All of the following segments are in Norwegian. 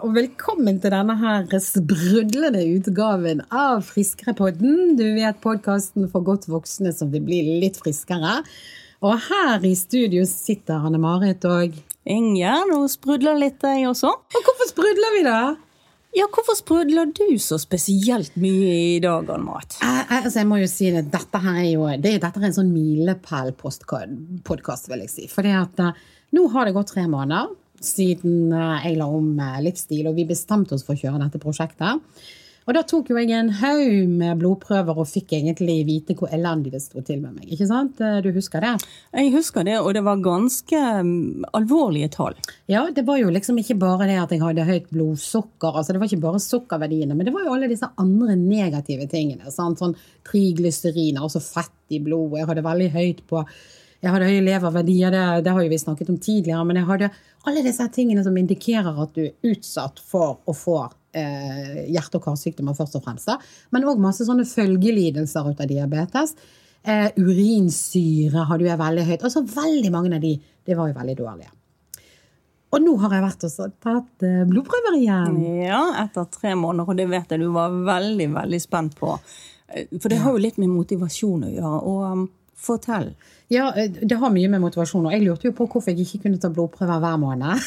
og velkommen til denne her sprudlende utgaven av Friskerepodden. Du vet podkasten for godt voksne som vil bli litt friskere. Og her i studio sitter Anne Marit og Ingjerd, og sprudler litt, jeg også. Og hvorfor sprudler vi, da? Ja, hvorfor sprudler du så spesielt mye i dag, Anne Marit? Eh, eh, altså, jeg må jo si det, dette her er jo det, dette er en sånn milepæl-podkast, vil jeg si. Fordi at uh, nå har det gått tre måneder siden eh, jeg la om eh, livsstil, og vi bestemte oss for å kjøre dette prosjektet. Og da tok jo jeg en haug med blodprøver og fikk egentlig vite hvor elendig det sto til med meg. Ikke sant? Eh, du husker det? Jeg husker det, og det var ganske um, alvorlige tall. Ja, det var jo liksom ikke bare det at jeg hadde høyt blodsukker, altså det var ikke bare sukkerverdiene, men det var jo alle disse andre negative tingene. Sant? Sånn triglyceriner, altså fett i blodet. Jeg hadde veldig høyt på jeg hadde høye leververdier, det, det har jo vi snakket om tidligere, men jeg hadde alle disse tingene som indikerer at du er utsatt for å få eh, hjerte- og karsykdommer, først og fremst. Men òg masse sånne følgelidelser ut av diabetes. Eh, urinsyre hadde jeg veldig høyt. Altså veldig mange av de, det var jo veldig dårlige. Og nå har jeg vært og tatt eh, blodprøver igjen. Ja, etter tre måneder, og det vet jeg du var veldig, veldig spent på. Eh, for det har jo litt med motivasjon å gjøre. og... Um, Fortell. Ja, eh, Det har mye med motivasjon og Jeg lurte jo på hvorfor jeg ikke kunne ta blodprøver hver måned.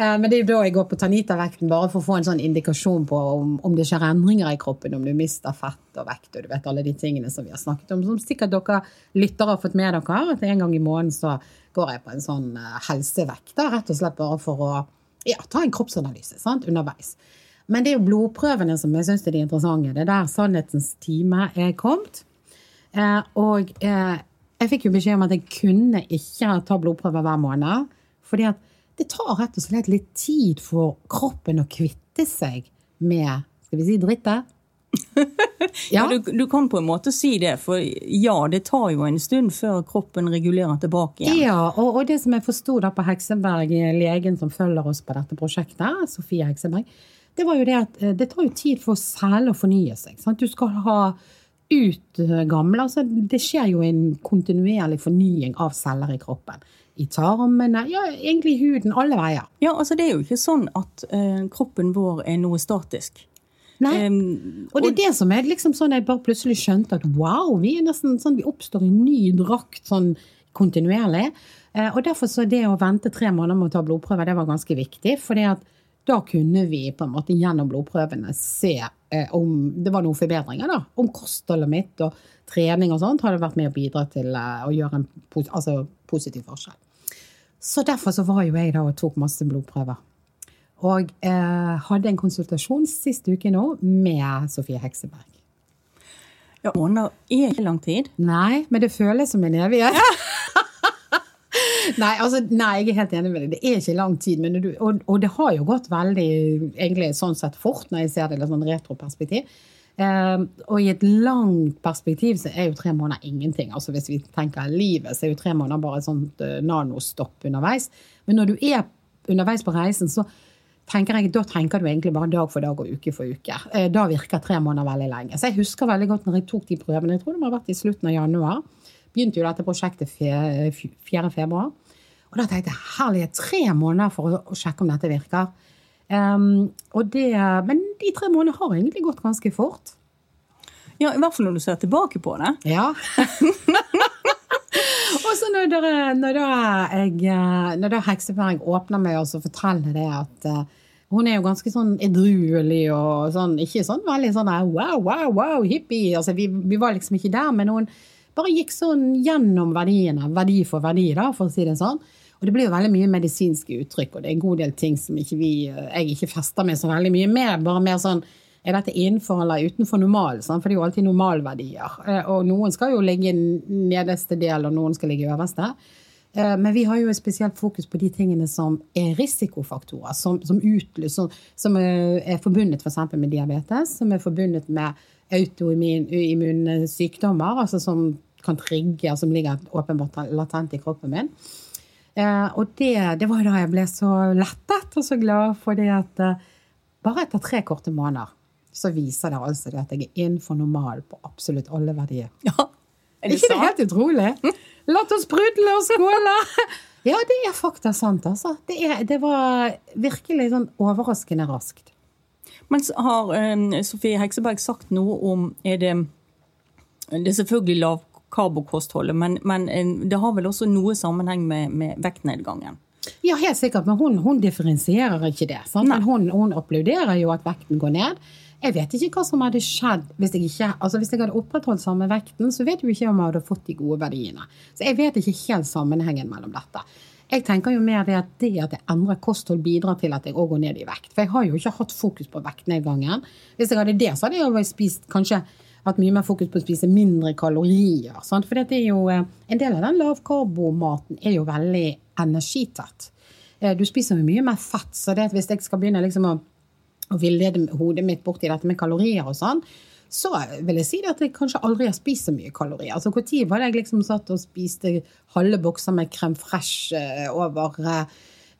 Eh, men det er jo da jeg går på Tanita-vekten, bare for å få en sånn indikasjon på om, om, det skjer endringer i kroppen, om du mister fett og vekt og du vet alle de tingene som vi har snakket om. Som sikkert dere lyttere har fått med dere, at en gang i måneden så går jeg på en sånn eh, helsevekt. Da, rett og slett bare for å ja, ta en kroppsanalyse sant, underveis. Men det er jo blodprøvene som jeg syns er de interessante. Det er der sannhetens time er kommet. Eh, og eh, jeg fikk jo beskjed om at jeg kunne ikke ta blodprøver hver måned. fordi at det tar rett og slett litt tid for kroppen å kvitte seg med skal vi si drittet. ja, du, du, kan på en måte si det, for ja, det tar jo en stund før kroppen regulerer tilbake igjen. Ja, og, og det som jeg forsto på Hekseberg, legen som følger oss på dette prosjektet, Sofie Hekseberg, det var jo det at eh, det tar jo tid for celler å fornye seg. Sant? Du skal ha ut gamle. Altså, det skjer jo en kontinuerlig fornying av celler i kroppen. I tarmene, ja, egentlig i huden, alle veier. Ja, altså Det er jo ikke sånn at uh, kroppen vår er noe statisk. Nei, um, og det er det som er liksom sånn jeg bare plutselig skjønte at wow, vi er nesten sånn, vi oppstår i ny drakt sånn kontinuerlig. Uh, og derfor så det å vente tre måneder med å ta blodprøver, det var ganske viktig. fordi at da kunne vi på en måte gjennom blodprøvene se eh, om det var noen forbedringer. da, Om kostholdet mitt og trening og sånt hadde vært med å bidra til eh, å gjøre en altså, positiv forskjell. Så derfor så var jo jeg da og tok masse blodprøver. Og eh, hadde en konsultasjon sist uke nå med Sofie Hekseberg. Ja, Måneder er ikke lang tid. Nei, men det føles som en evighet. Ja. Nei, altså, nei, jeg er helt enig med deg. Det er ikke lang tid. Du, og, og, det har jo gått veldig egentlig sånn sett fort, når jeg ser det i et sånn retroperspektiv. Uh, og i et langt perspektiv så er jo tre måneder ingenting. Altså Hvis vi tenker livet, så er jo tre måneder bare et sånt uh, nanostopp underveis. Men når du er underveis på reisen, så tenker jeg, da tenker du egentlig bare dag for dag og uke for uke. Uh, da virker tre måneder veldig lenge. Så jeg husker veldig godt når jeg tok de prøvene. Jeg tror det må ha vært i slutten av januar begynte jo dette prosjektet 4. februar. Og da tenkte jeg herlighet, tre måneder for å, sjekke om dette virker. Um, det, men de tre månedene har egentlig gått ganske fort. Ja, I hvert fall når du ser tilbake på det. Ja. og så når, dere, når, da jeg, når da Hekseberg åpner meg og forteller det at uh, hun er jo ganske sånn edruelig og sånn, ikke sånn veldig sånn wow, wow, wow, hippie. Altså, vi, vi var liksom ikke der, men hun bare gikk sånn gjennom verdiene, verdi for verdi, da, for å si det sånn. Og det blir jo veldig mye medisinske uttrykk, og det er en god del ting som ikke vi, jeg ikke fester med så veldig mye med. Bare mer sånn er dette innenfor eller utenfor normal? Sånn? For det er jo alltid normalverdier. Eh, og noen skal jo ligge i nederste del, og noen skal ligge i øverste. Eh, men vi har jo et spesielt fokus på de tingene som er risikofaktorer, som, som, utløser, som er forbundet f.eks. Med diabetes, som er forbundet med autoimmune sykdommer, altså som kan trigge, som ligger åpenbart latent i kroppen min. Eh, og det, det var da jeg ble så lettet og så glad for det at eh, bare etter tre korte måneder så viser det altså det at jeg er innenfor normal på absolutt alle verdier. Ja, Er det ikke det helt utrolig? La oss sprudle og skåle! Ja, det er faktisk sant, altså. Det, er, det var virkelig sånn overraskende raskt. Men har eh, Sofie Hekseberg sagt noe om er det, det er selvfølgelig lavkarbokostholdet, men, men eh, det har vel også noe sammenheng med, med vektnedgangen? Ja, helt sikkert, men hun, hun differensierer ikke det. Men hun, hun applauderer jo at vekten går ned. Jeg vet ikke hva som hadde skjedd hvis jeg ikke altså hvis jeg hadde opprettholdt samme vekten. Så vet jo ikke om jeg hadde fått de gode verdiene. Så jeg vet ikke helt sammenhengen mellom dette. Jeg tenker jo mer det at det at jeg endrer kosthold, bidrar til at jeg òg går ned i vekt. For jeg har jo ikke hatt fokus på vektnedgangen. Hvis jeg hadde det, så hadde jeg jo spist kanskje hatt mye mer fokus på å spise mindre kalorier. Sant? For det er jo, eh, en del av den lavkarbomaten er jo veldig energitett. Eh, Du spiser jo mye mer fett, så det at hvis jeg skal begynne liksom å å villede hodet mitt bort i dette med kalorier og sånn, så vil jeg si at jeg kanskje aldri har spist så mye kalorier. Altså Når var det jeg liksom satt og spiste halve bokser med crème fresh eh, over,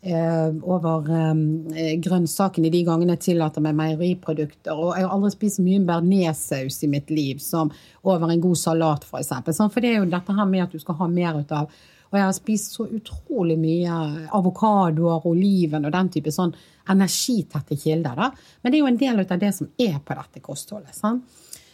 eh, over eh, grønnsakene de gangene jeg tillater meg meieriprodukter? Og jeg har aldri spist så mye bearnéssaus i mitt liv som over en god salat, f.eks. For, eksempel. Sånn, for det er jo dette her med at du skal ha mer ut av og jeg har spist så utrolig mye avokadoer, oliven og den type sånn energitette kilder. da. Men det er jo en del av det som er på dette kostholdet. sant?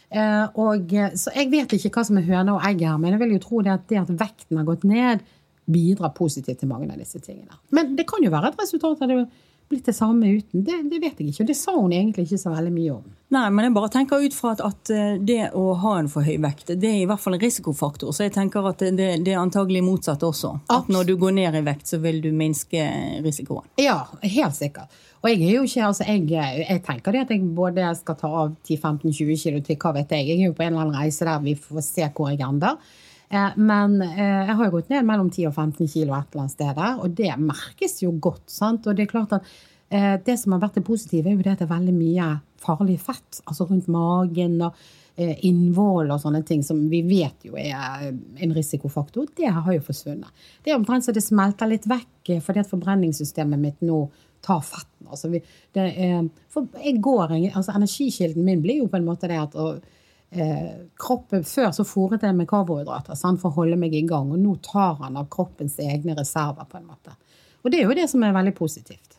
Eh, og, så jeg vet ikke hva som er høna og egget her, men jeg vil jo tro det at det at vekten har gått ned, bidrar positivt til mange av disse tingene. Men det kan jo være et resultat av det blitt det samme uten. Det, det vet jeg ikke. Og det sa hun egentlig ikke så veldig mye om. Nei, men jeg bare tenker ut fra at, at eh, det å ha en for høy vekt, det er i hvert fall en risikofaktor. Så jeg tenker at det, det er antagelig motsatt også. At når du går ned i vekt, så vil du minske risikoen. Ja, helt sikkert. Og jeg er jo ikke, altså jeg, jeg tenker det at jeg både skal ta av 10-15-20 kilo til hva vet jeg. Jeg er jo på en eller annen reise der vi får se hvor jeg ender. Eh, Men eh, jeg har jo gått ned mellom 10 og 15 kilo et eller annet sted der, og det merkes jo godt. sant? Og det er klart at det som har vært det positive, er jo det at det er veldig mye farlig fett. Altså rundt magen og eh, innvoll og sånne ting som vi vet jo er en risikofaktor. Det har jo forsvunnet. Det er omtrent så det smelter litt vekk eh, fordi at forbrenningssystemet mitt nå tar fetten. Altså vi, er, jeg går, altså Energikilden min blir jo på en måte det at og, eh, kroppen, Før så fòret jeg med karbohydrater sant, for å holde meg i gang, og nå tar han av kroppens egne reserver. på en måte. Og det er jo det som er veldig positivt.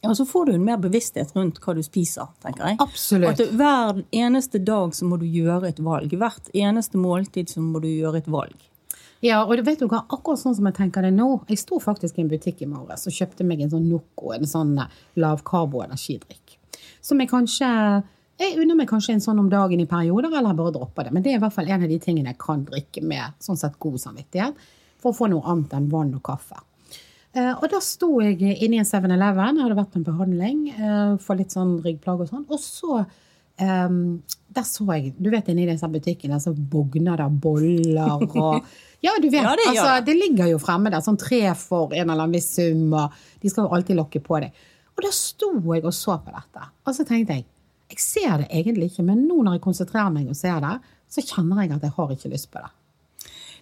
Ja, så får du en mer bevissthet rundt hva du spiser, tenker jeg. Absolutt. At hver eneste dag så må du gjøre et valg. Hvert eneste måltid så må du gjøre et valg. Ja, og du vet du hva, akkurat sånn som jeg tenker det nå. Jeg sto faktisk i en butikk i morges og kjøpte meg en sånn Noco, en sånn eh, lavkarbo-energidrikk. Som jeg kanskje Jeg unner meg kanskje en sånn om dagen i perioder, eller bare dropper det. Men det er i hvert fall en av de tingene jeg kan drikke med sånn sett god samvittighet. For å få noe annet enn vann og kaffe. Eh, og da sto jeg inne i en 7-Eleven, jeg hadde vært på en behandling eh, for litt sånn ryggplager og sånn. Og så Um, der så jeg Du vet inni disse butikkene så bogner det boller og Ja, du vet. Ja, det altså, det ligger jo fremme der. Sånn tre for en eller annen viss sum, og de skal jo alltid lokke på deg. Og da sto jeg og så på dette. Og så tenkte jeg jeg ser det egentlig ikke, men nå når jeg konsentrerer meg og ser det, så kjenner jeg at jeg har ikke lyst på det.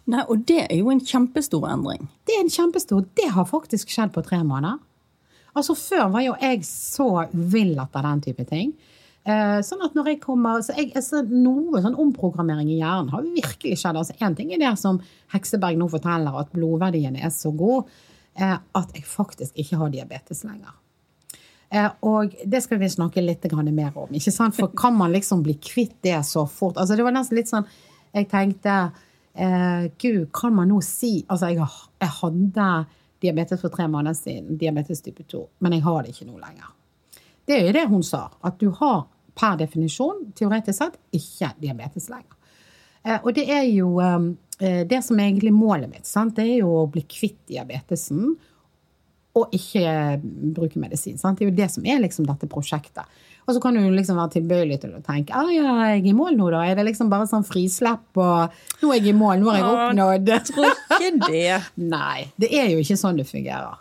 Nei, Og det er jo en kjempestor endring. Det er en kjempestor Det har faktisk skjedd på tre måneder. Altså Før var jo jeg så vill etter den type ting. Eh, sånn at når jeg kommer så jeg, altså, Noe sånn omprogrammering i hjernen har virkelig skjedd. altså Én ting er det som Hekseberg nå forteller, at blodverdiene er så gode eh, at jeg faktisk ikke har diabetes lenger. Eh, og det skal vi snakke litt mer om. ikke sant? For kan man liksom bli kvitt det så fort? Altså Det var nesten litt sånn Jeg tenkte eh, Gud, kan man nå si Altså, jeg, jeg hadde diabetes for tre måneder siden, diabetes type 2, men jeg har det ikke nå lenger. Det er jo det hun sa, at du har per definisjon, teoretisk sett, ikke diabetes lenger. Eh, og det er jo eh, det som er egentlig målet mitt. Sant? Det er jo å bli kvitt diabetesen og ikke bruke medisin. Sant? Det er jo det som er liksom dette prosjektet. Og så kan du liksom være tilbøyelig til å tenke ah, ja, er i mål nå, da? Er det liksom bare sånn frislepp og Nå er jeg i mål, nå har jeg oppnådd Tror ikke det. Nei, det er jo ikke sånn det fungerer.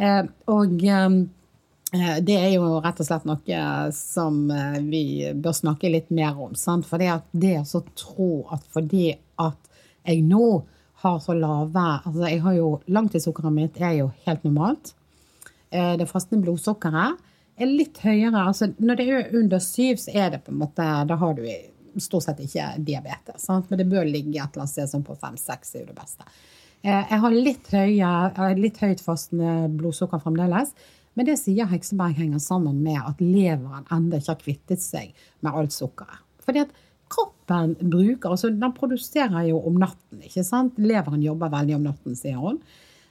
Eh, og eh, det er jo rett og slett noe som eh, vi bør snakke litt mer om. Sant? For det at det å tro at fordi at jeg nå har så lave altså jeg har jo Langtidssukkeret mitt er jo helt normalt. Eh, det fastende blodsukkeret er litt høyere. altså Når det er under syv, så er det på en måte Da har du stort sett ikke diabetes. Sant? Men det bør ligge et eller annet sted sånn på fem-seks er jo det beste. Eh, jeg har litt, høye, litt høyt fastende blodsukker fremdeles. Men det sier Hekseberg henger sammen med at leveren ennå ikke har kvittet seg med alt sukkeret. Fordi at kroppen bruker altså Den produserer jo om natten, ikke sant? Leveren jobber veldig om natten, sier hun.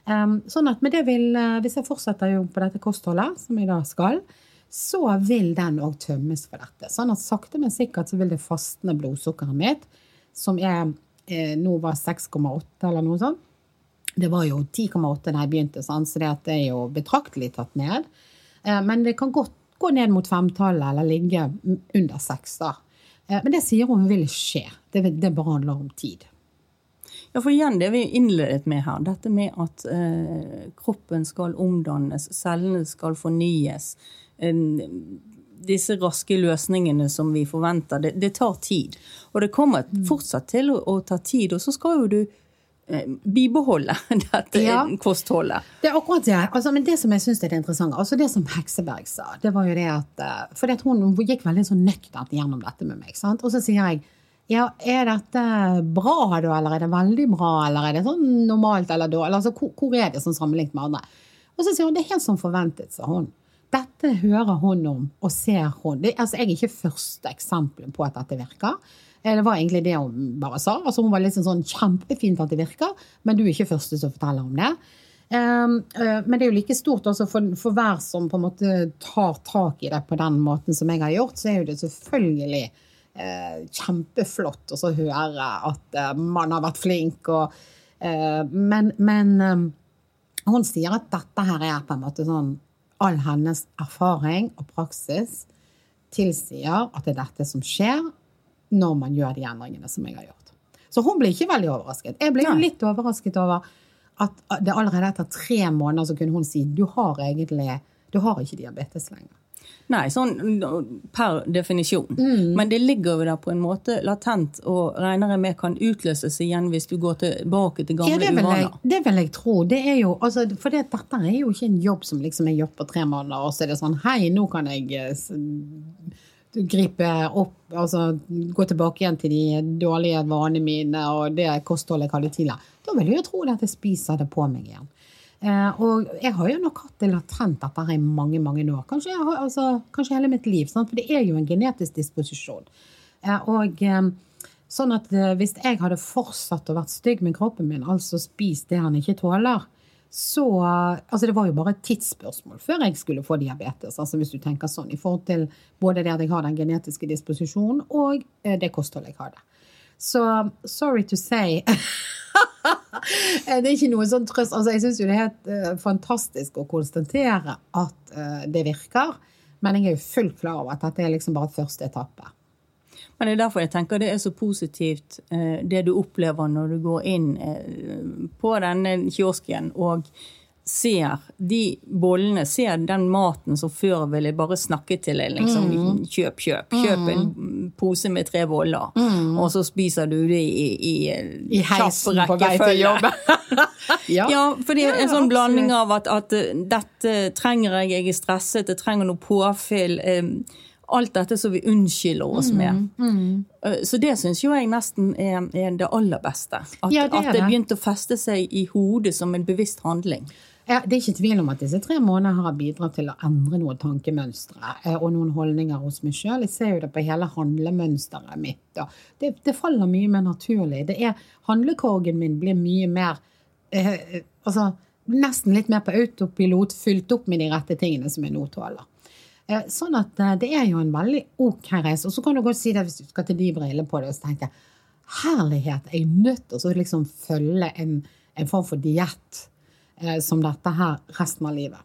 Sånn at med det vil, eh, Hvis jeg fortsetter på dette kostholdet, som jeg da skal, så vil den òg tømmes for dette. Sånn at sakte, men sikkert så vil det fastne blodsukkeret mitt, som er, eh, nå var 6,8 eller noe sånt, det var jo 10,8 da jeg begynte, så det er jo betraktelig tatt ned. Eh, men det kan godt gå ned mot femtallet eller ligge under seks. men det sier hun vil skje. Det, det bare handler om tid. Ja, for igjen det vi innledet med her, dette med at eh, kroppen skal omdannes, cellene skal fornyes. Eh, disse raske løsningene som vi forventer, det, det, tar tid. Og det kommer fortsatt til å, å ta tid. Og så skal jo du Eh, bibeholde dette ja. kostholdet. Det er akkurat det. Altså, men det som jeg syns er det interessante, altså det som Hekseberg sa, det var jo det at eh, For hun gikk veldig sånn nøkternt gjennom dette med meg. sant? Og så sier jeg ja, er dette bra, da, eller er det veldig bra, eller er det sånn normalt eller dårlig? Altså, hvor, er det sånn sammenlignet med andre? Og så sier hun det er helt som forventet, sa hun. Dette hører hun om og ser hun. Det, altså, jeg er ikke første eksempelet på at dette virker. Eh, det var egentlig det hun bare sa. Altså Hun var liksom sånn kjempefint at det virker, men du er ikke første som forteller om det. Um, uh, men det er jo like stort altså for, for, hver som på en måte tar tak i det på den måten som jeg har gjort, så er jo det selvfølgelig kjempeflott å høre at uh, man har vært flink. Og, men, men um, hun sier at dette her er på en måte sånn All hennes erfaring og praksis tilsier at det er dette som skjer, når man gjør de endringene som jeg har gjort. Så hun ble ikke veldig overrasket. Jeg ble jo litt overrasket over at det allerede etter tre måneder så kunne hun si du har egentlig du har ikke diabetes lenger. Nei, sånn per definisjon. Mm. Men det ligger jo der på en måte latent og regner jeg med kan utløses igjen hvis du går tilbake til gamle ja, uvaner. Det vil jeg tro. Det er jo, altså, for det, dette er jo ikke en jobb som liksom er jobb på tre måneder, og så er det sånn hei, nå kan jeg eh, gripe opp, altså gå tilbake igjen til de dårlige vanene mine og det kostholdet jeg hadde tidligere, da vil jeg jo tro at jeg spiser det på meg igjen. Eh, og jeg har jo nok hatt det latent dette her i mange mange år. Kanskje, har, altså, kanskje hele mitt liv. Sant? For det er jo en genetisk disposisjon. Eh, og eh, sånn at hvis jeg hadde fortsatt å vært stygg med kroppen min, altså spist det han ikke tåler, så Altså, det var jo bare et tidsspørsmål før jeg skulle få diabetes, altså hvis du tenker sånn, i forhold til både det at jeg har den genetiske disposisjonen, og det kostholdet jeg hadde. Så sorry to say Det er ikke noe sånn trøst. Altså, jeg syns jo det er helt uh, fantastisk å konstatere at uh, det virker, men jeg er jo fullt klar over at dette er liksom bare første etappe. Men det er derfor jeg tenker det er så positivt, uh, det du opplever når du går inn eh, på denne kiosken og ser de bollene, ser den maten som før ville bare snakke til deg. liksom, mm. Kjøp, kjøp. Kjøp en mm. pose med tre boller, mm. og så spiser du det i, i, I heisen på vei til jobb. ja. ja, for det er en sånn blanding av at, at, dette trenger jeg, jeg er stresset, jeg trenger noe påfyll. Eh, alt dette som vi unnskylder oss med. Mm, mm. Eh, så det syns jo jeg nesten er, er det aller beste. At, ja, det, at det begynte å feste seg i hodet som en bevisst handling. Ja, det er ikke tvil om at disse tre månedene har bidratt til å endre noen tankemønstre eh, og noen holdninger hos meg sjøl. Jeg ser jo det på hele handlemønsteret mitt. Det, det, faller mye mer naturlig. Det er, Handlekorgen min blir mye mer eh, altså, Nesten litt mer på autopilot, fylt opp med de rette tingene som jeg nå tåler. Eh, sånn at eh, det er jo en veldig OK reise. Og så kan du godt si det hvis du skal til de brillene på det, og så tenker jeg herlighet, jeg er nødt til å liksom følge en, en, form for diett som dette her resten av livet.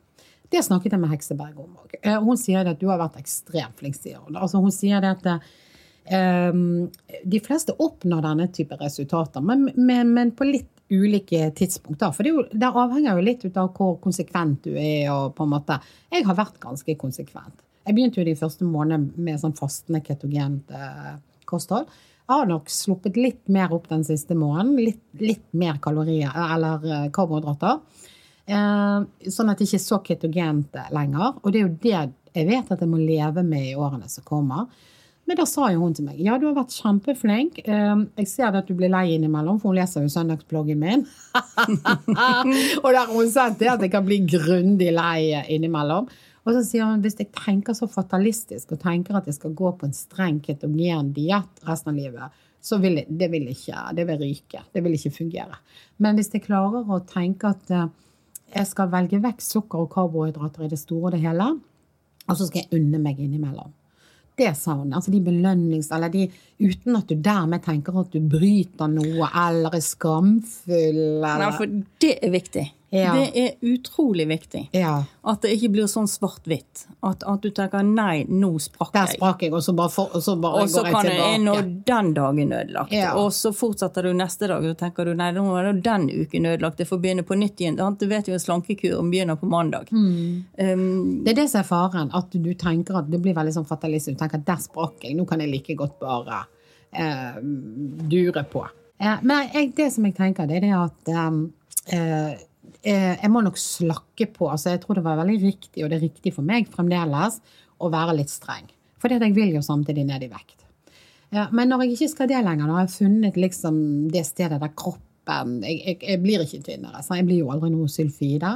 Det snakket jeg med Hekseberg om òg. Eh, hun sier at du har vært ekstremt flink, sier hun. Altså, hun sier at eh, de fleste oppnår denne type resultater, men, men, men på litt ulike tidspunkter. For det, jo, det, avhenger jo litt av hvor konsekvent du er. og på en måte, Jeg har vært ganske konsekvent. Jeg begynte jo de første månedene med sånn fastende ketogent eh, kosthold. Jeg har nok sluppet litt mer opp den siste måneden. Litt, litt mer kalorier, eller eh, karbohydrater. Eh, sånn at det ikke er så ketogent lenger. Og det er jo det jeg vet at jeg må leve med i årene som kommer. Men da sa jo hun til meg ja, du har vært kjempeflink. Eh, Jeg ser at du blir lei innimellom, for hun leser jo søndagsbloggen min. og der har hun sett det at jeg kan bli grundig lei innimellom. Og så sier hun hvis jeg tenker så fatalistisk og tenker at jeg skal gå på en streng ketogen diett resten av livet, så vil jeg, det vil ikke det vil ryke. Det vil ikke fungere. Men hvis jeg klarer å tenke at eh, jeg skal velge vekk sukker og karbohydrater i det store og det hele, og så skal jeg unne meg innimellom. Det sa hun. Altså de belønnings... Eller de uten at du dermed tenker at du bryter noe eller er skamfull eller Nei, for det er viktig. Ja. Det er utrolig viktig. Ja. At det ikke blir sånn svart-hvitt. At, at du tenker 'nei, nå sprakk Der jeg'. sprakk jeg, og så bare, for, og så bare Og så går jeg kan det er nå den dagen ødelagt. Ja. Og så fortsetter du neste dag, og så tenker du nei, nå er det den uken ødelagt. Jeg får begynne på nytt igjen. Du vet jo slankekuren begynner på mandag. Mm. Um, Det er det som er faren. At du tenker at det blir veldig sånn fatalistisk. Du tenker at der sprakk jeg, nå kan jeg like godt bare eh, dure på. Eh, men jeg, det som jeg tenker, det er det at eh, eh, jeg må nok slakke på. altså Jeg tror det var veldig riktig, og det er riktig for meg fremdeles, å være litt streng. For jeg vil jo samtidig ned i vekt. Men når jeg ikke skal det lenger, når jeg har funnet liksom det stedet der kroppen Jeg, jeg, jeg blir ikke tynnere, så jeg blir jo aldri noe sylfide.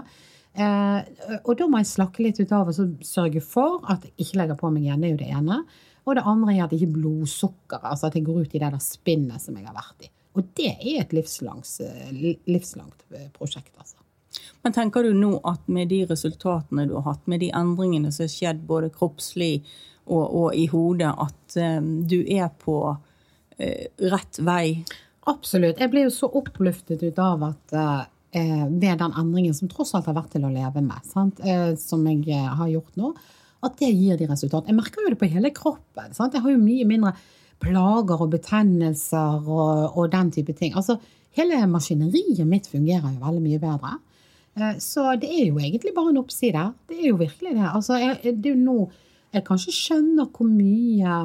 Eh, og da må jeg slakke litt ut av og sørge for at jeg ikke legger på meg igjen. Det er jo det ene. Og det andre er at ikke blodsukkeret, altså at jeg går ut i det der spinnet som jeg har vært i. Og det er et livslangt, livslangt eh, prosjekt, altså. Men tenker du nå at med de resultatene du har hatt, med de endringene som har skjedd både kroppslig og, og i hodet, at eh, du er på uh, rett vei? Absolutt. Jeg ble jo så oppløftet ut av at det ved den endringen som tross alt har vært til å leve med? Eh, som jeg eh, har gjort nå, at det gir de resultatene. Jeg merker jo det på hele kroppen. Sant? Jeg har jo mye mindre plager og betennelser og, og den type ting. Altså, hele maskineriet mitt fungerer jo veldig mye bedre. Eh, Så det er jo egentlig bare en oppside. Det er jo virkelig det. Altså, jeg, det er jo nå jeg kanskje skjønner hvor mye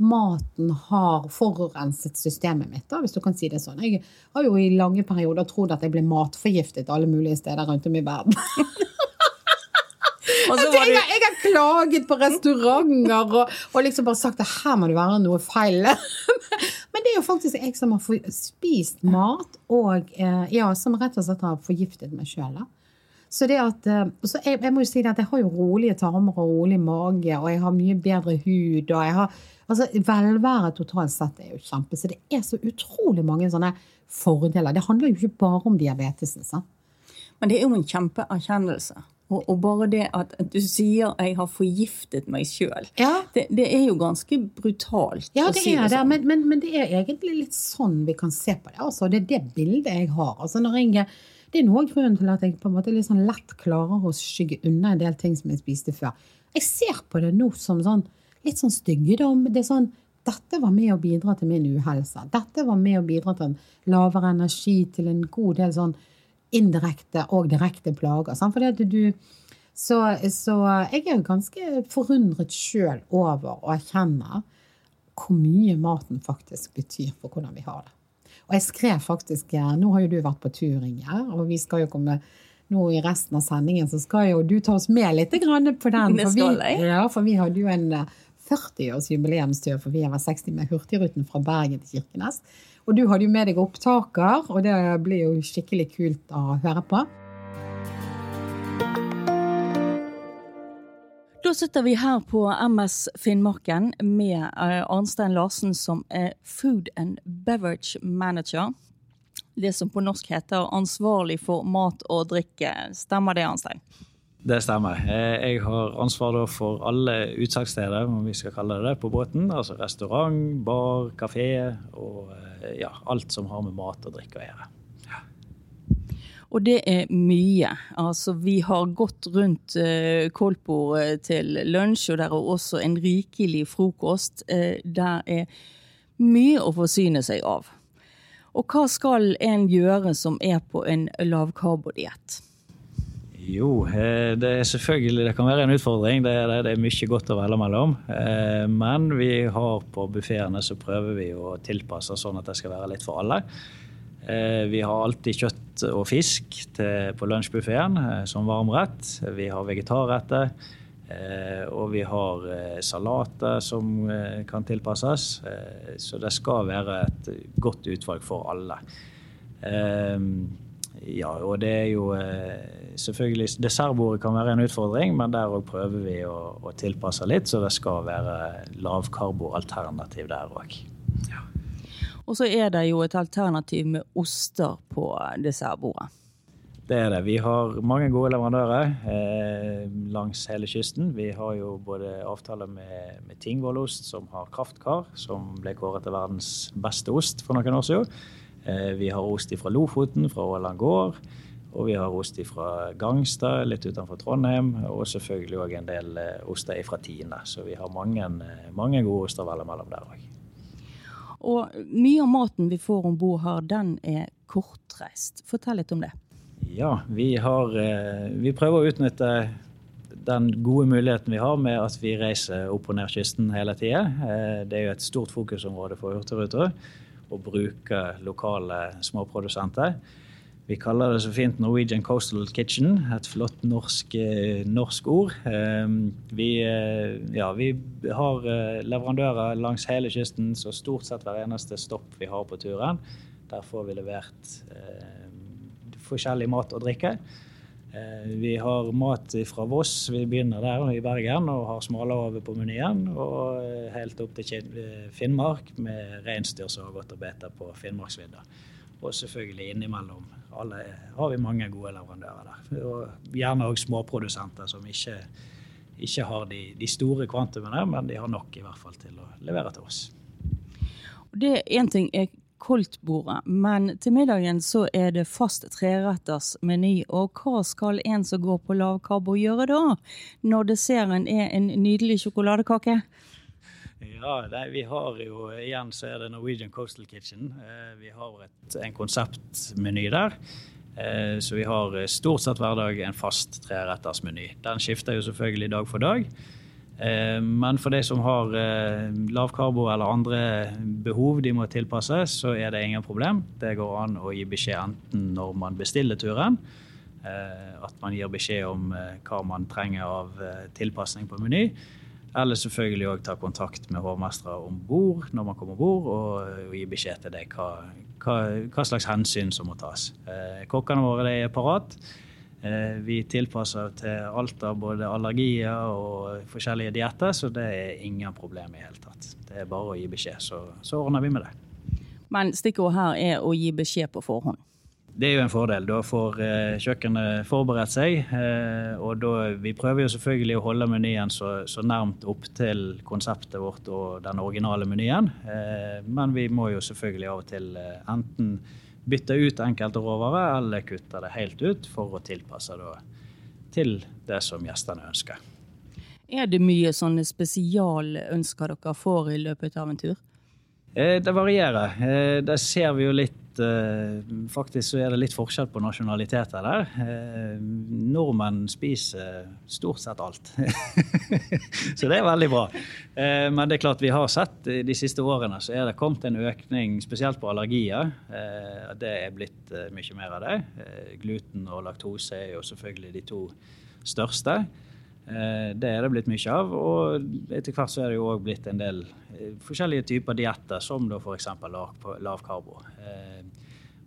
maten har forurenset systemet mitt, da, hvis du kan si det sånn. Jeg har jo i lange perioder trodd at jeg ble matforgiftet alle mulige steder rundt om i verden. Jeg, har- jeg har klaget på restauranter og, og liksom bare sagt at her må det være noe feil. Men det er jo faktisk jeg som har spist mat og eh, ja, som rett og slett har forgiftet meg sjøl. Så det at, eh, så jeg, jeg må jo si det at jeg har jo rolige tarmer og rolig mage, og jeg har mye bedre hud. og jeg har, altså Velværet totalt sett er jo kjempe. Så det er så utrolig mange sånne fordeler. Det handler jo ikke bare om diabetesen. sant? Men det er jo en kjempeerkjennelse. Og, og bare det at du sier 'jeg har forgiftet meg sjøl', Ja. det, det er jo ganske brutalt. Ja, det si er det, sånn. men, men, men det er egentlig litt sånn vi kan se på det. Altså, det er det bildet jeg har. Altså, når jeg, det er noe av grunnen til at jeg på en måte litt sånn lett klarer å skygge unna en del ting som jeg spiste før. Jeg ser på det nå som sånn, litt sånn styggedom. Det er sånn, dette var med å bidra til min uhelse. Dette var med å bidra til en lavere energi, til en god del sånn indirekte og direkte plager. Sant? Fordi at du, så, så jeg er jo ganske forundret sjøl over å erkjenne hvor mye maten faktisk betyr for hvordan vi har det. Og jeg skrev faktisk eh, Nå har jo du vært på tur, Inger, og vi skal jo komme nå i resten av sendingen så skal jo du ta oss med litt grann på den. For vi- Ja, for vi hadde jo en eh, 40-års jubileumstur, for vi var 60 med Hurtigruten fra Bergen til Kirkenes. Og du hadde jo med deg opptaker, og det blir jo skikkelig kult å høre på. Da sitter vi her på MS Finnmarken med eh, Arnstein Larsen, som er Food and Beverage Manager. Det som på norsk heter ansvarlig for mat og drikke. Stemmer det, Arnstein? Det stemmer. Eh, Jeg har ansvar for alle utsalgssteder, om vi skal kalle det det, på båten. Altså restaurant, bar, kafé og eh, ja, alt som har med mat og drikke å gjøre. Og det er mye. Altså, vi har gått rundt uh, Kolpo til lunsj, og der er også en rikelig frokost. Eh, der er mye å forsyne seg av. Og hva skal en gjøre som er på en lavkarbodiett? Jo, eh, det er selvfølgelig det kan være en utfordring. Det er, det, det er mye godt å velge mellom. Eh, Men vi har på buffeene så prøver vi å tilpasse sånn at det skal være litt for alle. Eh, Vi har alltid kjøtt og fisk til, på lunsjbuffeen eh, som varmrett. Vi har vegetarretter. Eh, og vi har eh, salater som kan tilpasses. Så det skal være et godt utvalg for alle. Ja, og det er jo selvfølgelig Dessertbordet kan være en utfordring, men der òg prøver vi å, å, tilpasse litt, så det skal være lavkarboalternativ der òg. Ja. Og så er det jo et alternativ med oster på dessertbordet. Det er det. Vi har mange gode leverandører eh, langs hele kysten. Vi har jo både avtaler med, med Tingvollost, som har kraftkar, som ble kåret til verdens beste ost for noen år siden. Eh, vi har ost fra Lofoten, fra Åland gård. Og vi har ost fra Gangstad, litt utenfor Trondheim. Og selvfølgelig òg en del eh, oster fra Tine. Så vi har mange, eh, mange gode oster mellom der òg. Og mye av maten vi får om bord her, den er kortreist. Fortell litt om det. Ja, vi, har, eh, vi prøver å utnytte den gode muligheten vi har med at vi reiser opp og ned kysten hele tida. Eh, det er jo et stort fokusområde for Hurtigruta å bruke lokale småprodusenter. Vi kaller det så fint Norwegian Coastal Kitchen, et flott norsk, eh, norsk ord. Vi, ja, vi, har leverandører langs hele kysten, så stort sett hver eneste stopp vi har på turen, der får vi levert forskjellig mat og drikke. Eh, vi har mat fra Voss, vi begynner der i Bergen og har smalahove på menyen. Og eh, helt opp til eh, Finnmark med reinsdyr som har gått og beter på Finnmarksvidda. Og selvfølgelig innimellom alle har vi mange gode leverandører der. Og gjerne òg småprodusenter som ikke, ikke har de, de, store kvantumene, men de har nok i hvert fall til å levere til oss. Det en ting er koldtbordet, men til middagen så er det fast treretters meny. Og hva skal en som går på lavkarbo gjøre da, når desserten er en nydelig sjokoladekake? Ja, det, vi har jo igjen så er det Norwegian Coastal Kitchen. Eh, vi har et, en konseptmeny der. Eh, så vi har stort sett hver dag en fast trerettersmeny. Den skifter jo selvfølgelig dag for dag. Eh, men for de som har eh, lavkarbo eller andre behov de må tilpasse, så er det ingen problem. Det går an å gi beskjed enten når man bestiller turen, eh, at man gir beskjed om hva man trenger av tilpasning på meny. Eller selvfølgelig òg ta kontakt med hovmestere om bord når man kommer om bord, og gi beskjed til deg hva, hva, hva, slags hensyn som må tas. Kokkene våre er parat. Eh, vi tilpasser til alt av både allergier og forskjellige dietter, så det er ingen problem i hele tatt. Det er bare å gi beskjed, så, så ordner vi med det. Men stikkordet her er å gi beskjed på forhånd? Det er jo en fordel. Da får eh, kjøkkenet forberedt seg. Eh, og da, vi prøver jo selvfølgelig å holde menyen så, så nærmt opp til konseptet vårt og den originale menyen. Men vi må jo selvfølgelig av og til enten bytte ut enkelte råvarer eller kutte det helt ut for å tilpasse det til det som gjestene ønsker. Er det mye sånne spesialønsker dere får i løpet av en tur? Eh, det varierer. Eh, det ser vi jo litt Eh, faktisk så er det litt forskjell på nasjonaliteter der. Eh, nordmenn spiser stort sett alt. så det er veldig bra. Eh, men det er klart vi har sett de siste årene så er det kommet en økning, spesielt på allergier. Det er blitt mye mer av det. Gluten og laktose er jo selvfølgelig de to største. Det er det blitt mye av. Og etter hvert så er det jo òg blitt en del forskjellige typer dietter, som da f.eks. lav karbo.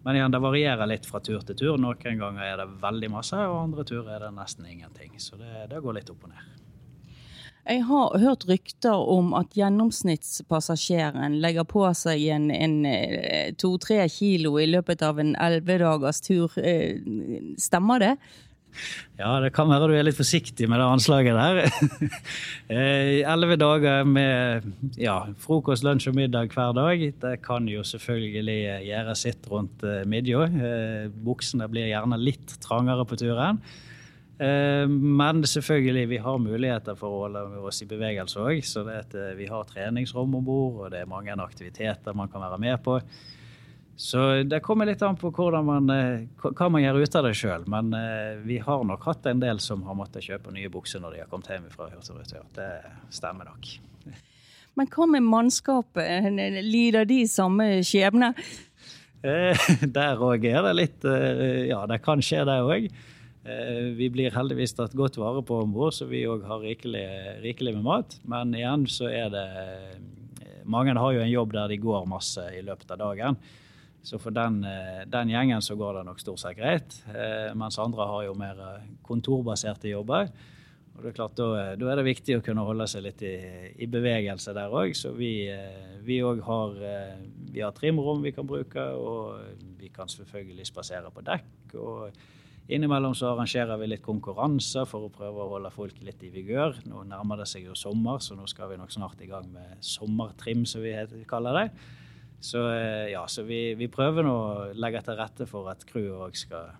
Men igjen, det varierer litt fra tur til tur. Noen ganger er det veldig masse, og andre turer er det nesten ingenting. Så det, det går litt opp og ned. Jeg har hørt rykter om at gjennomsnittspassasjeren legger på seg en, en eh, to-tre kilo i løpet av en elleve dagers tur. Eh, stemmer det? Ja, det kan være du er litt forsiktig med det anslaget der. Eh, elleve dager med ja, frokost, lunsj og middag hver dag. Det kan jo selvfølgelig gjøre sitt rundt eh, midja. Eh, buksene blir gjerne litt trangere på turen. Men selvfølgelig, vi har muligheter for å holde oss i bevegelse òg. Så vi har treningsrom om bord, og det er mange aktiviteter man kan være med på. Så det kommer litt an på man, eh, hva man gjør ut av det sjøl. Men eh, vi har nok hatt en del som har måttet kjøpe nye bukser når de har kommet hjem fra Hurtigruten. Det stemmer nok. Men hva med mannskapet? Lider de samme skjebne? Eh, der òg er det litt Ja, det kan skje, det òg. Vi blir heldigvis tatt godt vare på om bord, så vi òg har rikelig, rikelig, med mat. Men igjen så er det Mange har jo en jobb der de går masse i løpet av dagen. Så for den, eh, den gjengen så går det nok stort sett greit. Mens andre har jo mer kontorbaserte jobber. Og det er klart, Da, da er det viktig å kunne holde seg litt i, i bevegelse der òg. Så vi òg har, vi har trimrom vi kan bruke, og vi kan selvfølgelig spasere på dekk. og Innimellom så arrangerer vi litt konkurranser for å prøve å holde folk litt i vigør. Nå nærmer det seg jo sommer, så nå skal vi nok snart i gang med sommertrim, som vi kaller det. Så, eh, ja, så vi, vi, prøver nå å legge til rette for at crewet òg skal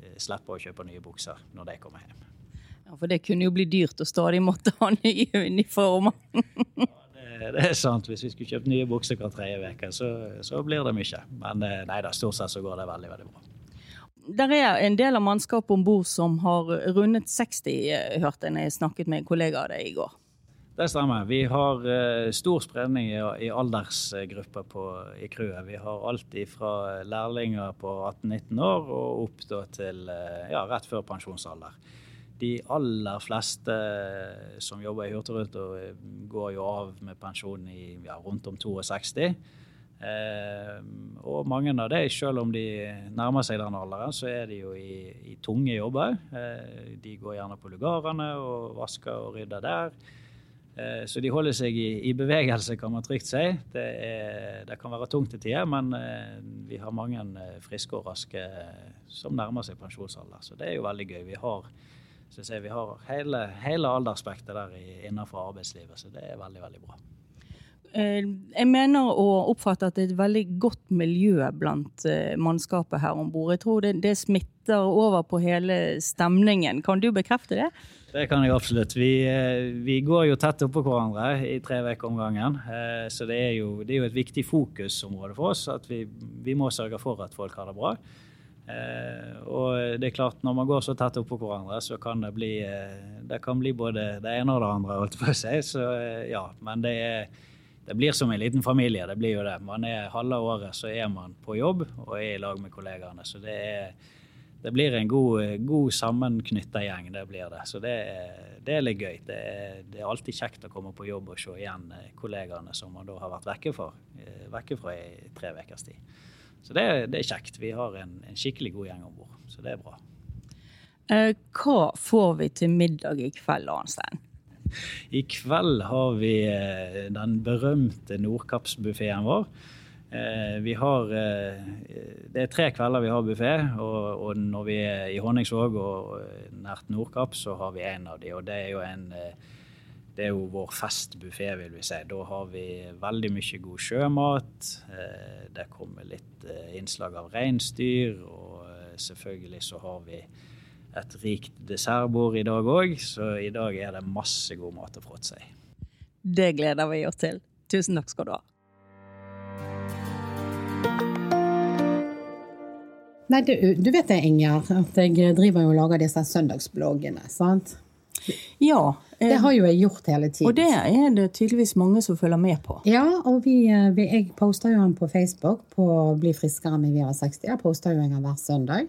eh, slippe å kjøpe nye bukser når de kommer hjem. Ja, For det kunne jo bli dyrt å stadig måtte ha nye uniformer. ja, det, det, er sant. Hvis vi skulle kjøpt nye bukser hver tredje uke, så, så, blir det mye. Men eh, nei da, stort sett så går det veldig, veldig bra der er en del av mannskapet om bord som har rundet 60, eh, hørte jeg når jeg snakket med en kollega av deg i går. Det stemmer. Vi har uh, stor spredning i, i aldersgrupper på, i crewet. Vi har alt fra lærlinger på 18-19 år og opp til uh, ja, rett før pensjonsalder. De aller fleste som jobber i Hurtigruten, går jo av med pensjon i ja, rundt om 62. Eh, og mange av dem, selv om de nærmer seg den alderen, så er de jo i, i tunge jobber. Eh, de går gjerne på lugarene og vasker og rydder der. Eh, så de holder seg i, i, bevegelse, kan man trygt si. Det, er, det kan være tungt til tider, men eh, vi har mange eh, friske og raske som nærmer seg pensjonsalder. Så det er jo veldig gøy. Vi har, jeg, vi har hele, hele aldersspektet der innenfor arbeidslivet, så det er veldig, veldig bra. Jeg mener å oppfatte at det er et veldig godt miljø blant mannskapet her om bord. Jeg tror det, det, smitter over på hele stemningen. Kan du bekrefte det? Det kan jeg absolutt. Vi, eh, vi går jo tett oppå hverandre i tre uker om gangen. Så det er, jo, det er, jo, et viktig fokusområde for oss at vi, vi, må sørge for at folk har det bra. Og det er klart, når man går så tett oppå hverandre, så kan det bli, det kan bli både det ene og det andre, holdt på å si. Så ja, men det er det blir som en liten familie. det blir jo det. Man er Halve året så er man på jobb og er i lag med kollegaene. Så det, er, det blir en god, god sammenknytta gjeng. det blir det. Så det det er litt gøy. Det er, det er, alltid kjekt å komme på jobb og se igjen eh, kollegaene som man da har vært vekke, for, eh, vekke fra i tre ukers tid. Så det, det, er kjekt. Vi har en, en skikkelig god gjeng om bord. Så det er bra. Eh, hva får vi til middag i kveld, Arnstein? I kveld har vi eh, den berømte Nordkappsbuffeen vår. Eh, vi har eh, Det er tre kvelder vi har buffé, og, og, når vi er i Honningsvåg og nært Nordkapp, så har vi en av de, og det er jo en det er jo vår festbuffé, vil vi si. Da har vi veldig mye god sjømat. Det kommer litt innslag av reinsdyr, og selvfølgelig så har vi et rikt dessertbord i dag òg, så i dag er det masse god mat å fråtse i. Det gleder vi oss til. Tusen takk skal du ha. Nei, du, du vet det, Inger, at jeg driver og lager disse søndagsbloggene, sant? Ja. Eh, det har jo jeg gjort hele tiden. Og det er det tydeligvis mange som følger med på. Ja, og vi, eh, vi, jeg poster jo den på Facebook på Bli friskere med Via 60. Jeg poster jo en gang hver søndag.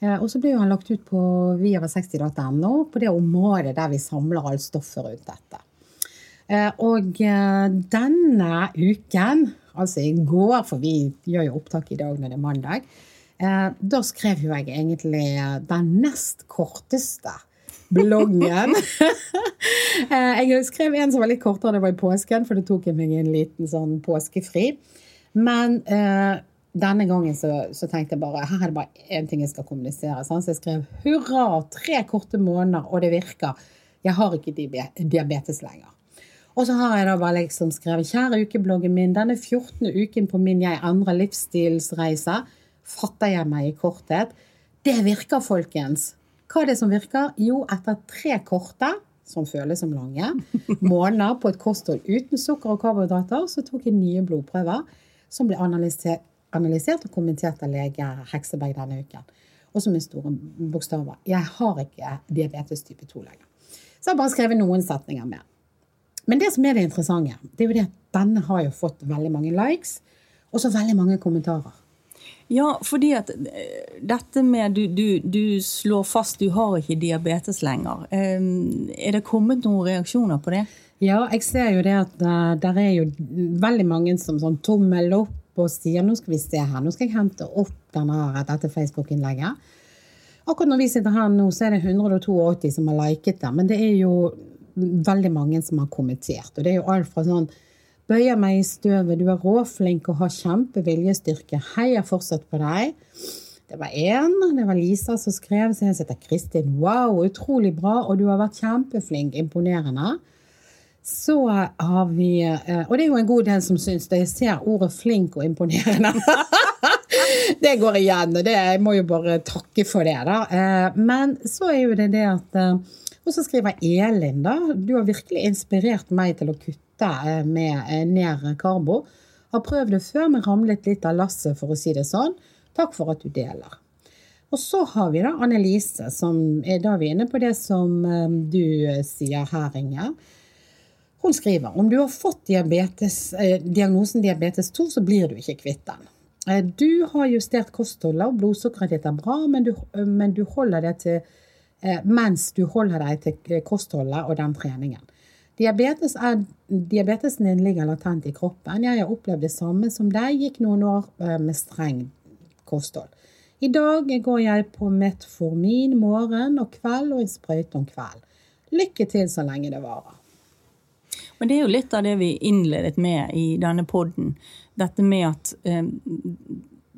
Eh, og så blir han lagt ut på viaver60.no, på det området der vi samler alt stoffet rundt dette. Eh, og eh, denne uken, altså i går, for vi gjør jo opptak i dag når det er mandag, da skrev jo jeg egentlig den nest korteste bloggen. jeg skrev en som var litt kortere, det var i påsken, for det tok meg en liten sånn påskefri. Men denne gangen så, så, tenkte jeg bare her er det bare én ting jeg skal kommunisere. Så jeg skrev 'hurra, tre korte måneder, og det virker'. Jeg har ikke diabetes lenger. Og så har jeg da bare liksom skrevet 'Kjære ukebloggen min, denne 14. uken på min Jeg endrer livsstilsreise fatter jeg meg i korthet'. Det virker, folkens. Hva er det som virker? Jo, etter tre korte, som føles som lange, måneder på et kosthold uten sukker og karbohydrater, så tok jeg nye blodprøver som ble analysert analysert og kommentert av lege Hekseberg denne uken. Og som med store bokstaver. Jeg har ikke diabetes type 2 lenger. Så jeg har bare skrevet noen setninger med. Men det som er det interessante, det er jo det at denne har jo fått veldig mange likes, og så veldig mange kommentarer. Ja, fordi at eh, dette med du, du, du slår fast du har ikke diabetes lenger. Eh, er det kommet noen reaksjoner på det? Ja, jeg ser jo det at det der er jo veldig mange som sånn tommel opp og sier nå skal vi se her, nå skal jeg hente opp denne, dette Facebook-innlegget. Akkurat når vi sitter her nå, så er det 182 som har liket det, men det er jo veldig mange som har kommentert. Og det er jo alt fra sånn Bøyer meg i støvet, du er råflink og har kjempeviljestyrke. Heier fortsatt på deg. Det var én. Det var Lisa som skrev. Så jeg heter Kristin. Wow, utrolig bra, og du har vært kjempeflink. Imponerende. Så har vi eh, Og det er jo en god del som syns det. Jeg ser ordet 'flink' og 'imponerende'. det går igjen, og det, jeg må jo bare takke for det, da. Eh, men så er jo det det at eh, Og så skriver Elin, da. Du har virkelig inspirert meg til å kutte Eh, med eh, ned karbo. Har prøvd det før, men ramlet litt av lasset, for å si det sånn. Takk for at du deler. Og så har vi da Annelise, som er da vi er inne på det som eh, du sier her, Inge. Hun skriver om du har fått diabetes, diagnosen diabetes 2, så blir du ikke kvitt den. Du har justert kostholdet, og blodsukkeret ditt er bra, men du, men du holder det til mens du holder deg til kostholdet og den treningen. Diabetes er, diabetesen din ligger latent i kroppen. Jeg har opplevd det samme som deg, gikk noen år eh, med streng kosthold. I dag går jeg på metformin morgen og kveld og en sprøyte om kveld. Lykke til så lenge det varer. Men det er jo litt av det vi innledet med i denne poden. Dette med at eh,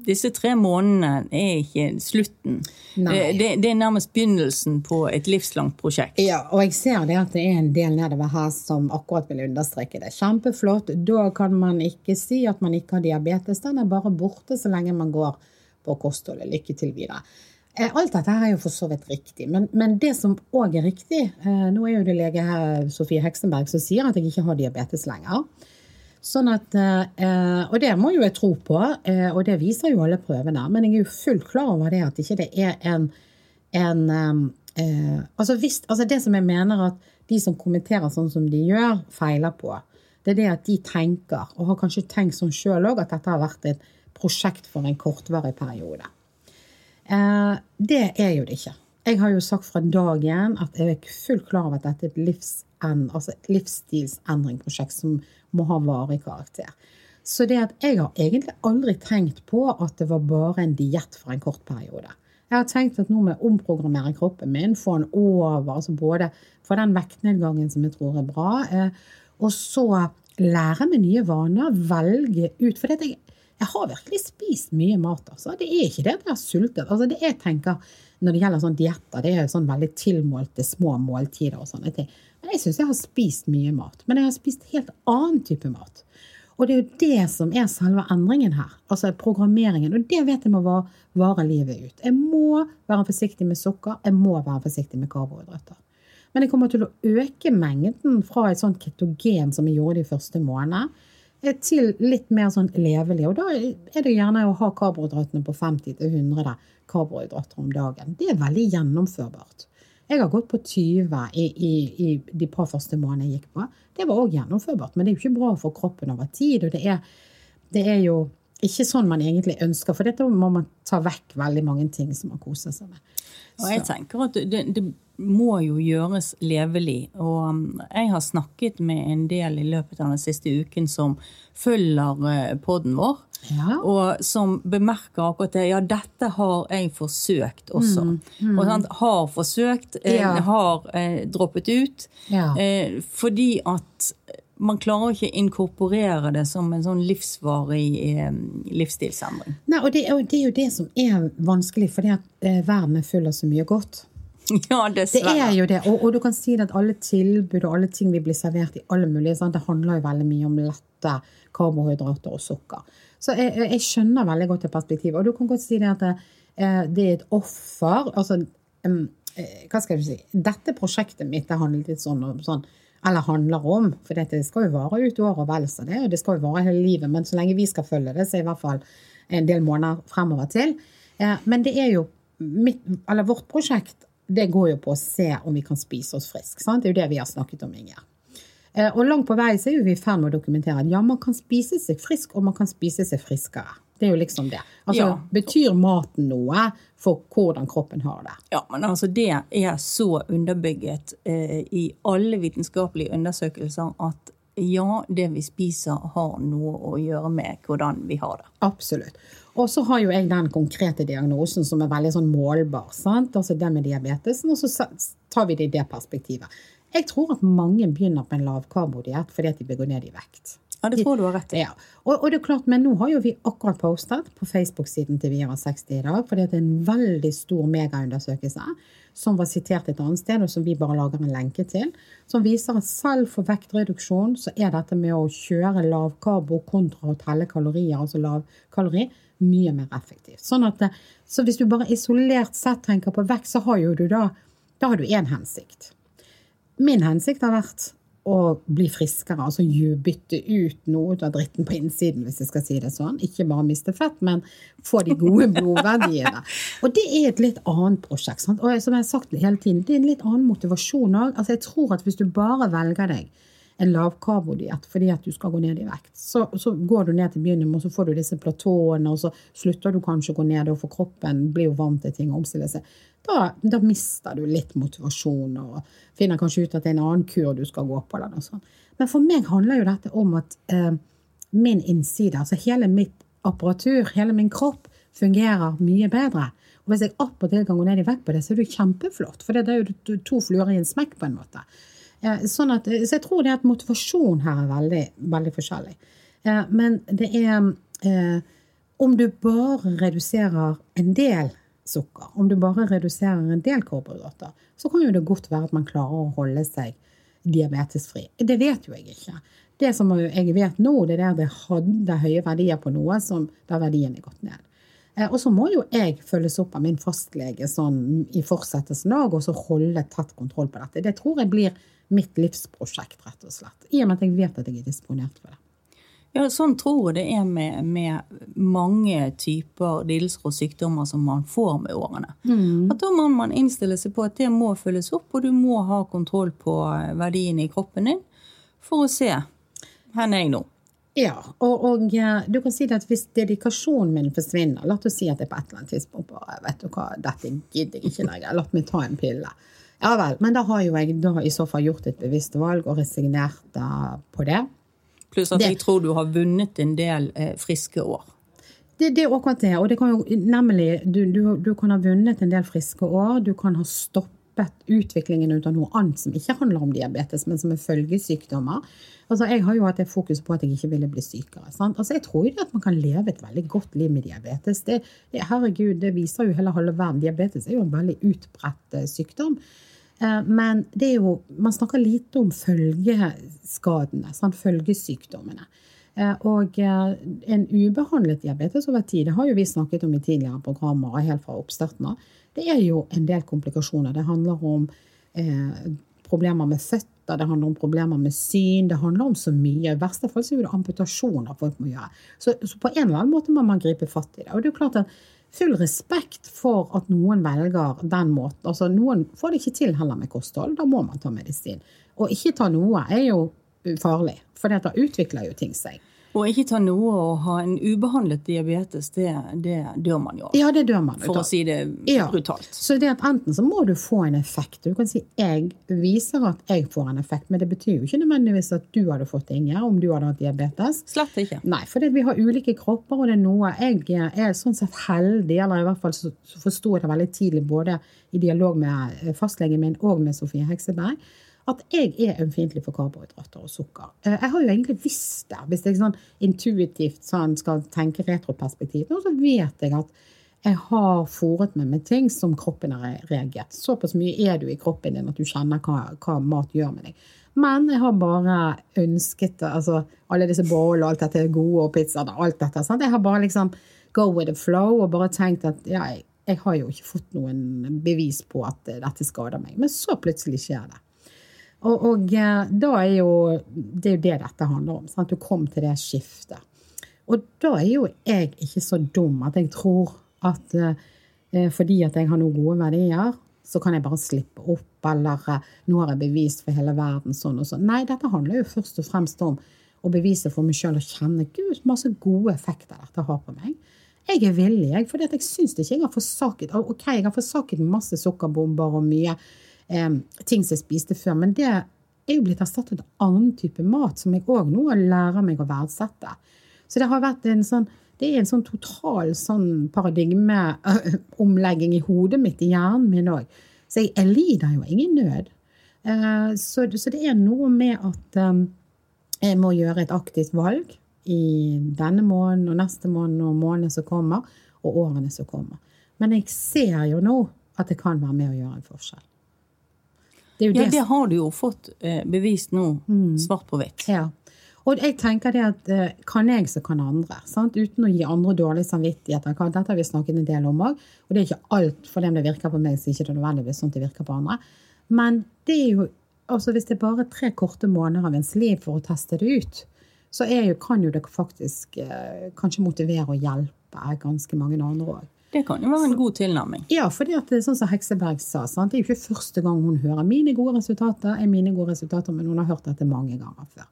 disse tre månedene er ikke slutten. Eh, det, det, er nærmest begynnelsen på et livslangt prosjekt. Ja, og jeg ser det at det er en del nedover her som akkurat vil understreke det. Kjempeflott. Da kan man ikke si at man ikke har diabetes. Den er bare borte så lenge man går på kostholdet. Lykke til videre. Eh, alt dette her er jo for så vidt riktig, men, men det som òg er riktig eh, Nå er jo det lege her, Sofie Heksenberg som sier at jeg ikke har diabetes lenger. Sånn at, eh, og det må jo jeg tro på, eh, og det viser jo alle prøvene. Men jeg er jo fullt klar over det at ikke det er en, en eh, altså, hvis, altså det som jeg mener at de som kommenterer sånn som de gjør, feiler på, det er det at de tenker, og har kanskje tenkt sånn sjøl òg, at dette har vært et prosjekt for en kortvarig periode. Det er jo det ikke. Jeg har jo sagt fra dagen at jeg er fullt klar over at dette er et, livs, altså et livsstilsendringsprosjekt som må ha varig karakter. Så det at jeg har egentlig aldri tenkt på at det var bare en diett for en kort periode. Jeg har tenkt at nå må jeg omprogrammere kroppen min, få den over, altså både få den vektnedgangen som jeg tror er bra, eh, og så lære meg nye vaner, velge ut. For jeg, jeg har virkelig spist mye mat. altså. Det er ikke det at jeg har sultet. Altså, det jeg tenker når det gjelder sånn dietter, det er sånn veldig tilmålte små måltider og sånne ting. Men jeg syns jeg har spist mye mat. Men jeg har spist helt annen type mat. Og det er jo det som er selve endringen her. Altså programmeringen. Og det vet jeg må vare livet ut. Jeg må være forsiktig med sukker. Jeg må være forsiktig med karbohydrater. Men jeg kommer til å øke mengden fra et sånt ketogen som jeg gjorde de første månedene, til litt mer sånn levelig. Og da er det gjerne å ha karbohydratene på 50-100 karbohydrater om dagen. Det er veldig gjennomførbart. Jeg har gått på 20 i, i, i de par første månedene jeg gikk på. Det var òg gjennomførbart, men det er jo ikke bra for kroppen over tid. Og det er, det er, jo ikke sånn man egentlig ønsker, for dette må man ta vekk veldig mange ting som man koser seg med. Og jeg tenker at det, det må jo gjøres levelig. Og um, jeg har snakket med en del i løpet av den siste uken som følger eh, poden vår. Ja. Og som bemerker akkurat det. Ja, dette har jeg forsøkt også. Mm, mm. Og sant, har forsøkt, eh, ja. har eh, droppet ut. Ja. Eh, fordi at man klarer ikke å inkorporere det som en sånn livsvarig eh, livsstilsendring. Nei, og det, og det, er jo det som er vanskelig, fordi at eh, verden er full av så mye godt. Ja, dessverre. Det er jo det. Og, og, du kan si at alle tilbud og alle ting vi blir servert i alle mulige, sant? det handler jo veldig mye om lette karbohydrater og sukker. Så jeg, jeg skjønner veldig godt det perspektivet. Og du kan godt si det at det, eh, det er et offer. Altså, hva skal du si Dette prosjektet mitt det handler litt sånn, sånn eller handler om. For dette skal jo vare ut året og vel så det, og det skal jo vare hele livet. Men så lenge vi skal følge det, så er det i hvert fall en del måneder fremover til. Men det er jo mitt, eller vårt prosjekt det går jo på å se om vi kan spise oss frisk. Sant? Det er jo det vi har snakket om, Inger. Eh, og langt på vei så er vi i ferd med å dokumentere at ja, man kan spise seg frisk, og man kan spise seg friskere. Det er jo liksom det. Altså, Ja. Betyr maten noe for hvordan kroppen har det? Ja, men altså det er så underbygget eh, i alle vitenskapelige undersøkelser at ja, det vi spiser har noe å gjøre med hvordan vi har det. Absolutt. Og så har jo jeg den konkrete diagnosen som er veldig sånn målbar. sant? Altså det med diabetesen, og så tar vi det i det perspektivet. Jeg tror at mange begynner på en lavkarbodiett fordi at de bør gå ned i vekt. Ja, det tror du har rett i. Ja, og, og det er klart, Men nå har jo vi akkurat postet på Facebook-siden til Vi over 60 i dag, at det er en veldig stor megaundersøkelse som var sitert et annet sted, og som vi bare lager en lenke til, som viser at selv for vektreduksjon så er dette med å kjøre lavkarbo kontra å telle kalorier, altså lavkalori, mye mer effektivt. Sånn at, så hvis du bare isolert sett tenker på vekt, så har jo du da da har du én hensikt. Min hensikt har vært å bli friskere, altså bytte ut noe av dritten på innsiden, hvis jeg skal si det sånn. Ikke bare miste fett, men få de gode blodverdiene. Og det er et litt annet prosjekt. Sant? Og som jeg har sagt hele tiden, det er en litt annen motivasjon òg. Altså, jeg tror at hvis du bare velger deg en lavkarbodiett fordi at du skal gå ned i vekt, så, så går du ned til begynnelsen, og så får du disse platåene, og så slutter du kanskje å gå ned, og for kroppen blir jo vant til ting og omstiller seg. Da, da mister du litt motivasjon og finner kanskje ut at det er en annen kur du skal gå på. Eller noe sånt. Men for meg handler jo dette om at eh, min innside, altså hele mitt apparatur, hele min kropp, fungerer mye bedre. Og hvis jeg opp og til kan gå ned i vekt på det, så er det kjempeflott. For det er jo to fluer i en smekk, på en måte. Sånn at, så jeg tror det at motivasjon her er veldig, veldig forskjellig. Men det er eh, Om du bare reduserer en del sukker, om du bare reduserer en del karbohydrater, så kan jo det godt være at man klarer å holde seg diabetesfri. Det vet jo jeg ikke. Det som jeg vet nå, det er at det hadde høye verdier på noe som der verdien er gått ned. Eh, Og så må jo jeg følges opp av min fastlege sånn i fortsettelsen òg, og så holde tett kontroll på dette. Det tror jeg blir mitt livsprosjekt, rett og slett. I og med at jeg vet at jeg er disponert for det. Ja, sånn tror jeg det er med, med mange typer lidelser og sykdommer som man får med årene. At da må man innstille seg på at det må følges opp, og du må ha kontroll på verdiene i kroppen din for å se hvor er jeg nå. Ja, og, og eh, du kan si det at hvis dedikasjonen min forsvinner, la oss si at jeg på et eller annet tidspunkt bare vet du hva, dette gidder jeg ikke lenger, la meg ta en pille. Ja vel, men da har jo jeg da i så fall gjort et bevisst valg og resignert da, på det. Pluss at Det- jeg tror du har vunnet en del eh, friske år. Det, det er akkurat det. Og det kan jo nemlig du, du, du kan ha vunnet en del friske år. Du kan ha stoppet utviklingen ut av noe annet som ikke handler om diabetes, men som er følgesykdommer. Altså, jeg har jo hatt det fokus på at jeg ikke ville bli sykere. Sant? Altså, jeg tror jo at man kan leve et veldig godt liv med diabetes. Det, det, herregud, det viser jo hele halve verden. Diabetes er jo en veldig utbredt eh, sykdom. Eh, Men det er jo, man snakker lite om følgeskadene, sant? følgesykdommene. Eh, Og eh, en ubehandlet diabetes over tid, det har jo vi snakket om i tidligere programmer, og helt fra oppstarten av, det er jo en del komplikasjoner. Det handler om eh, problemer med føtter, det handler om problemer med syn, det handler om så mye. I verste fall så er det amputasjoner folk må gjøre. Så, så på en eller annen måte må man gripe fatt i det. Og det er jo klart at full respekt for at noen velger den måten. Altså Noen får det ikke til heller med kosthold, da må man ta medisin. Å ikke ta noe er jo farlig, for det utvikler jo ting seg. Og ikke ta noe og ha en ubehandlet diabetes, det, det dør man jo av. Ja, det dør man. For å si det Ja. brutalt. Så det at enten så må du få en effekt. Du kan si jeg viser at jeg får en effekt, men det betyr jo ikke nødvendigvis at du hadde fått det, Inger, om du hadde hatt diabetes. Slett ikke. Nei, for vi har ulike kropper, og det er noe Jeg er sånn sett heldig, eller i hvert fall så, så forsto jeg det veldig tidlig, både i dialog med eh, fastlegen min og med Sofie Hekseberg, at jeg er ømfintlig for karbohydrater og sukker. Eh, Jeg har jo egentlig visst det, hvis jeg sånn intuitivt sånn skal tenke retroperspektiv, Nå så vet jeg at jeg har fòret meg med ting som kroppen har reagert. Såpass mye er du i kroppen din at du kjenner hva, hva mat gjør med deg. Men jeg har bare ønsket altså alle disse bollene og alt dette gode, og pizzaer og alt dette. Sant? Jeg har bare liksom go with the flow og bare tenkt at ja, jeg, jeg har jo ikke fått noen bevis på at dette skader meg. Men så plutselig skjer det. Og, og eh, da er jo det er jo det dette handler om. Sant? Du kom til det skiftet. Og da er jo jeg ikke så dum at jeg tror at eh, fordi at jeg har noen gode verdier, så kan jeg bare slippe opp, eller eh, nå har jeg bevist for hele verden sånn og sånn. Nei, dette handler jo først og fremst om å bevise for meg sjøl og kjenne gud, masse gode effekter dette har på meg. Jeg er villig, jeg, for jeg syns ikke jeg har forsaket Ok, jeg har forsaket masse sukkerbomber og mye eh, ting som jeg spiste før, men det er jo blitt erstattet av annen type mat, som jeg òg nå lærer meg å verdsette. Så det har vært en sånn det er en sånn total sånn paradigmeomlegging i hodet mitt, i hjernen min òg. Så jeg, lider jo ingen nød. Uh, så, så, det er noe med at jeg må gjøre et aktivt valg i denne måneden og neste måned og månedene som kommer, og årene som kommer. Men jeg ser jo nå at det kan være med å gjøre en forskjell. Det ja, det, har du jo fått eh, bevist nå, mm. svart på hvitt. Ja. Og jeg tenker det at eh, kan jeg, så kan andre. Sant? Uten å gi andre dårlig samvittighet. Dette har vi snakket en del om òg. Og det er ikke alt for dem det virker på meg, så ikke det nødvendigvis sånn det virker på andre. Men det er jo, altså hvis det er bare tre korte måneder av ens liv for å teste det ut, så jo, kan jo det faktisk eh, kanskje motivere og hjelpe ganske mange andre òg. Det kan jo være en god tilnærming. Ja, for det er sånn som Hekseberg sa, sant? det er jo ikke første gang hun hører mine gode resultater, er mine gode resultater, men hun har hørt dette mange ganger før.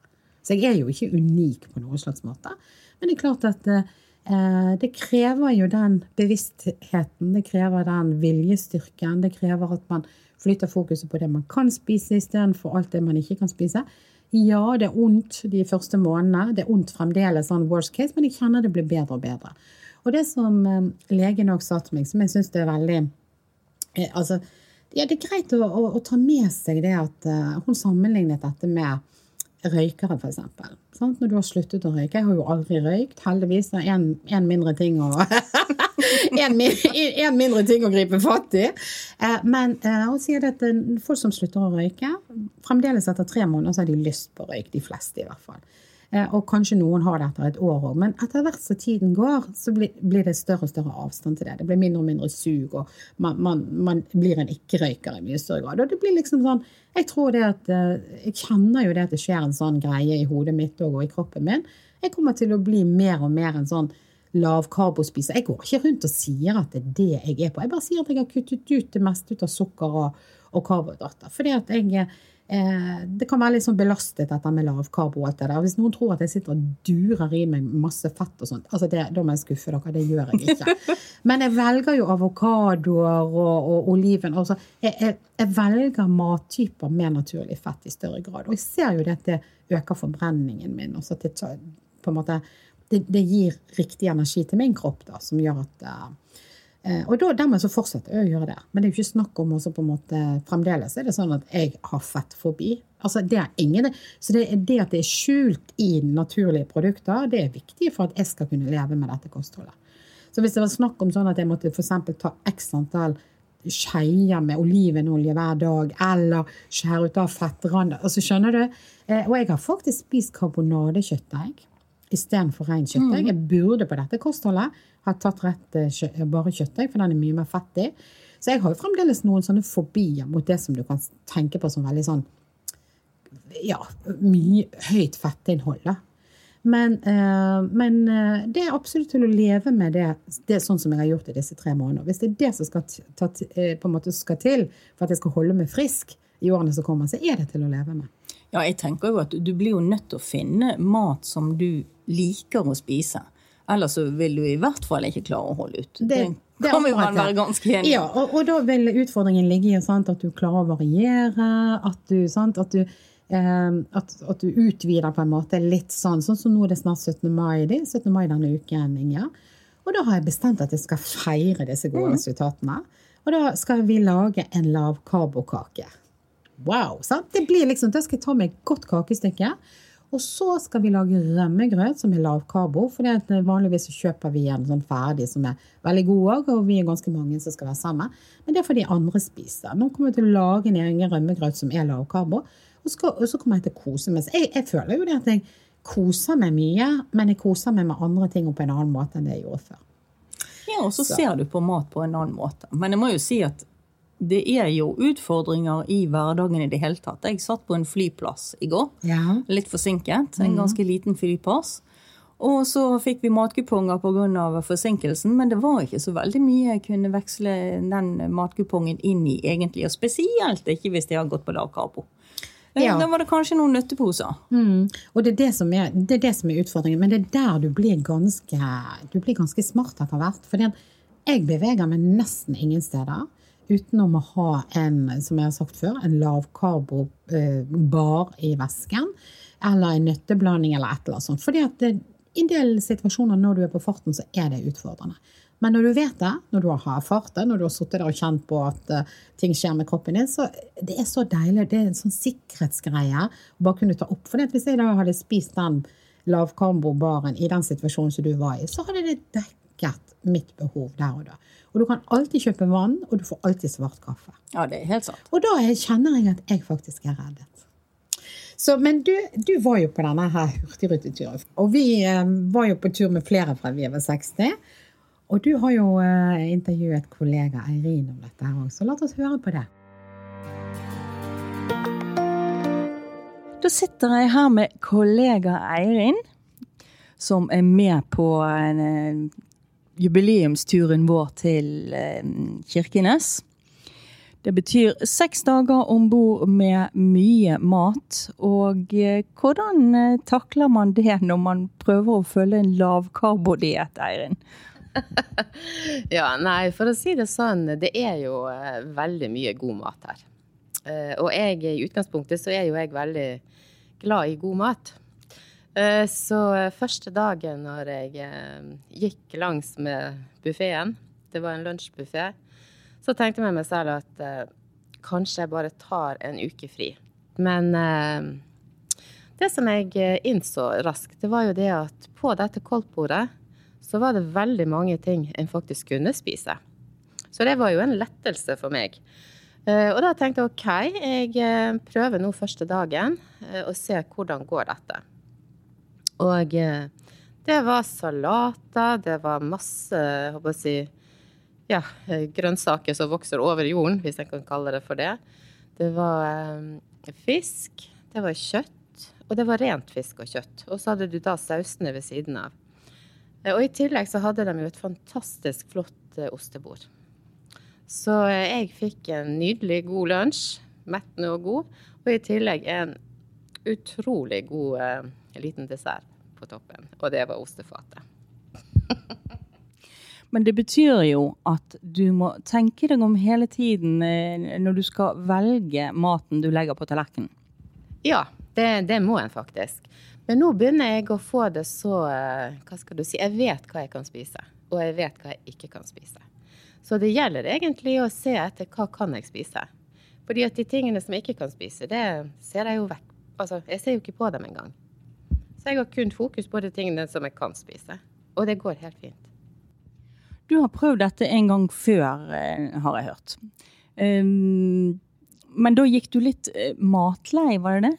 Så jeg er jo ikke unik på noen slags måte. Men det er klart at eh, det krever jo den bevisstheten, det krever den viljestyrken, det krever at man flytter fokuset på det man kan spise istedenfor alt det man ikke kan spise. Ja, det er vondt de første månedene. Det er vondt fremdeles, sånn worst case, men jeg kjenner det blir bedre og bedre. Og det som eh, legen òg sa til meg, som jeg syns er veldig eh, Altså, ja, det er greit å, å, å, ta med seg det at uh, hun sammenlignet dette med røykere, f.eks. Sånn, når du har sluttet å røyke. Jeg har jo aldri røykt, heldigvis. Det er én mindre ting å en, en, mindre ting å gripe fatt i. Eh, men eh, hun sier at eh, folk som slutter å røyke, fremdeles etter tre måneder så har de lyst på røyk. De fleste, i hvert fall. Eh, og kanskje noen har det etter et år òg. Men etter hvert som tiden går, så blir det større og større avstand til det. Det blir mindre og mindre sug, og man, man, man blir en ikke-røyker i mye større grad. Og det blir liksom sånn Jeg tror det at eh, Jeg kjenner jo det at det skjer en sånn greie i hodet mitt og i kroppen min. Jeg kommer til å bli mer og mer en sånn lavkarbospiser. Jeg går ikke rundt og sier at det er det jeg er på. Jeg bare sier at jeg har kuttet ut det meste ut av sukker og, og karbohydrater. Fordi at jeg Eh, det kan være litt sånn belastet dette med lavkarbo alt det der. Hvis noen tror at jeg sitter og durer i meg masse fett og sånt, altså det, da må jeg skuffe dere. Det gjør jeg ikke. Men jeg velger jo avokadoer og, og oliven. Altså, jeg, jeg, jeg, velger mattyper med naturlig fett i større grad. Og jeg ser jo det at det øker forbrenningen min. Altså det, på en måte, det, det, gir riktig energi til min kropp, da, som gjør at Eh, og da, dermed så fortsetter jeg å gjøre det. Men det er jo ikke snakk om også på en måte Fremdeles er det sånn at jeg har fett forbi. Altså det er ingen, så det, det at det er skjult i naturlige produkter, det er viktig for at jeg skal kunne leve med dette kostholdet. Så hvis det var snakk om sånn at jeg måtte f.eks. ta x antall skeier med olivenolje hver dag, eller skjære ut av fettrandet altså Skjønner du? Eh, og jeg har faktisk spist karbonadekjøttdeig istedenfor rent kjøttdeig. Mm. Jeg burde på dette kostholdet ha tatt rett eh, bare kjøttdeig, for den er mye mer fettig. Så jeg har jo fremdeles noen sånne fobier mot det som du kan tenke på som veldig sånn ja, mye høyt fettinnhold. da. Men, uh, men uh, det er absolutt til å leve med det, det sånn som jeg har gjort i disse tre månedene. Hvis det er det som skal, ta, på en måte skal til for at jeg skal holde meg frisk i årene som kommer, så er det til å leve med. Ja, jeg tenker jo at du blir jo nødt til å finne mat som du liker å spise. Ellers så vil du i hvert fall ikke klare å holde ut. Det, det kan vi jo være ganske enige Ja, og, og, da vil utfordringen ligge i sant, at du klarer å variere, at du, sant, at du eh, at, at, du utvider på en måte litt sånn, sånn som nå er det snart 17. mai. Det 17. mai denne uken, Inga. Og da har jeg bestemt at jeg skal feire disse gode mm. resultatene. Og da skal vi lage en lavkarbokake. Wow! Sant? Det blir liksom, Da skal jeg ta meg et godt kakestykke. Og så skal vi lage rømmegrøt som er lavkarbo. For vanligvis så kjøper vi en sånn ferdig som er veldig god òg, og vi er ganske mange som skal være sammen. Men det er fordi andre spiser. Nå kommer jeg til å lage en egen rømmegrøt som er lavkarbo. Og, og, så kommer jeg til å kose meg. Jeg, jeg, føler jo det at jeg koser meg mye, men jeg koser meg med andre ting på en annen måte enn det jeg gjorde før. Ja, og så, så. ser du på mat på en annen måte. Men jeg må jo si at det er jo utfordringer i hverdagen i det hele tatt. Jeg satt på en flyplass i går. Ja. Litt forsinket. En mm. ganske liten flyplass. Og så fikk vi matkuponger pga. forsinkelsen, men det var ikke så veldig mye jeg kunne veksle den matkupongen inn i, egentlig. Og spesielt ikke hvis jeg har gått på lavkarbo. Ja. Da var det kanskje noen nøtteposer. Mm. Og det er det, som er, det er det som er utfordringen. Men det er der du blir ganske, du blir ganske smart etter hvert. Fordi jeg beveger meg nesten ingen steder utenom å ha en, som jeg har sagt før, en lavkarbo-bar i væsken. Eller en nøtteblanding eller et eller annet sånt. Fordi at det, i en del situasjoner når du er på farten, så er det utfordrende. Men når du vet det, når du har erfart det, når du har sittet der og kjent på at uh, ting skjer med kroppen din, så det er så deilig. Det er en sånn sikkerhetsgreie å bare kunne ta opp. For hvis jeg da hadde spist den lavkarbobaren i den situasjonen som du var i, så hadde det dekket mitt behov der og da. Og du kan alltid kjøpe vann, og du får alltid svart kaffe. Ja, det er helt sant. Og da kjenner jeg at jeg faktisk er reddet. Så, men du, du var jo på denne her hurtigruteturen. Og vi eh, var jo på tur med flere fra vi var 60. Og du har jo eh, intervjuet kollega Eirin om dette her òg, så la oss høre på det. Da sitter jeg her med kollega Eirin, som er med på en, eh, jubileumsturen vår til eh, Kirkenes. Det betyr seks dager om bord med mye mat. Og eh, hvordan eh, takler man det når man prøver å følge en lavkarbodiett, Eirin? ja, nei, for å si det sånn, det er jo veldig mye god mat her. Og jeg, i utgangspunktet så er jo jeg veldig glad i god mat. Eh, så første dagen når jeg gikk langs med buffeen, det var en lunsjbuffé, så tenkte jeg meg selv at kanskje jeg bare tar en uke fri. Men det som jeg innså raskt, det var jo det at på dette koldtbordet så var det veldig mange ting en faktisk kunne spise. Så det var jo en lettelse for meg. Eh, og da tenkte jeg OK, jeg eh, prøver nå første dagen eh, og ser hvordan går dette. Og det var salater, det var masse, håper jeg ja, grønnsaker som vokser over jorden, hvis jeg kan kalle det for det. Det var fisk, det var kjøtt, og det var rent fisk og kjøtt. Og så hadde du da sausene ved siden av. Eh, og i tillegg så hadde de jo et fantastisk flott eh, ostebord. Så eh, jeg fikk en nydelig god lunsj, mettende og god, og i tillegg en utrolig god eh, liten dessert på toppen. Og det var ostefatet. Men det betyr jo at du må tenke deg om hele tiden når du skal velge maten du legger på tallerkenen. Ja, det, det må en faktisk. Men nå begynner jeg å få det så eh, Hva skal du si? Jeg vet hva jeg kan spise, og jeg vet hva jeg ikke kan spise. Så det gjelder egentlig å se etter hva kan jeg spise. Fordi at de tingene som jeg ikke kan spise, det ser jeg jo vekk. Altså, jeg ser jo ikke på dem engang. Så jeg har kun fokus på de tingene som jeg kan spise. Og det går helt fint. Du har prøvd dette en gang før, eh, har jeg hørt. Um, men da gikk du litt eh, matlei, var det det?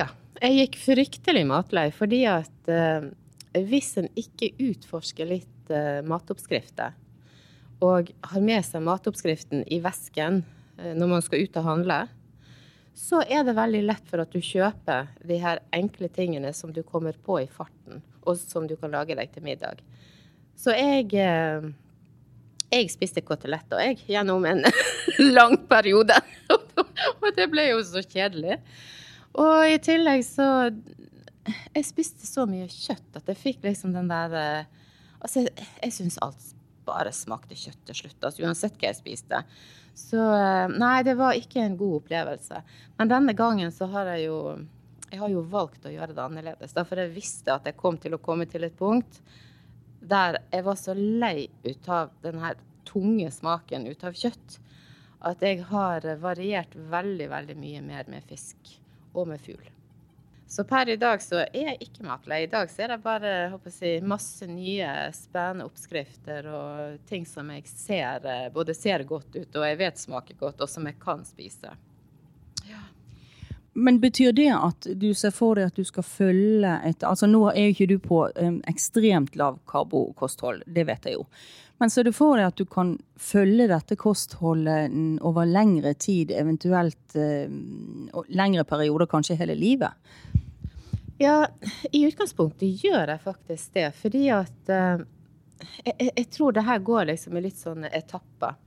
Ja. Jeg gikk fryktelig matlei fordi at uh, hvis en ikke utforsker litt uh, matoppskrifter, og har med seg matoppskriften i vesken uh, når man skal ut og handle, så er det veldig lett for at du kjøper de her enkle tingene som du kommer på i farten, og som du kan lage deg til middag. Så jeg jeg spiste koteletter, jeg, gjennom en lang periode. og det ble jo så kjedelig. Og i tillegg så Jeg spiste så mye kjøtt at jeg fikk liksom den der eh, Altså, jeg, jeg syns alt bare smakte kjøtt til slutt, altså uansett hva jeg spiste. Så eh, nei, det var ikke en god opplevelse. Men denne gangen så har jeg jo jeg har jo valgt å gjøre det annerledes. For jeg visste at jeg kom til å komme til et punkt der jeg var så lei ut av den her tunge smaken ut av kjøtt at jeg har variert veldig, veldig mye mer med fisk og med fugl. Så per i dag så er jeg ikke matlei. I dag så er det bare jeg, masse nye, spennende oppskrifter og ting som jeg ser eh, både ser godt ut og jeg vet smaker godt, og som jeg kan spise. Ja. Men betyr det at du ser for deg at du skal følge et Altså nå er jo ikke du på um, ekstremt lav karbokosthold, det vet jeg jo. Men så du får det at du kan følge dette kostholdet over lengre tid, eventuelt uh, lengre perioder, kanskje hele livet? Ja, i utgangspunktet gjør jeg faktisk det. Fordi at uh, jeg, jeg, tror det her går liksom i litt sånne etapper.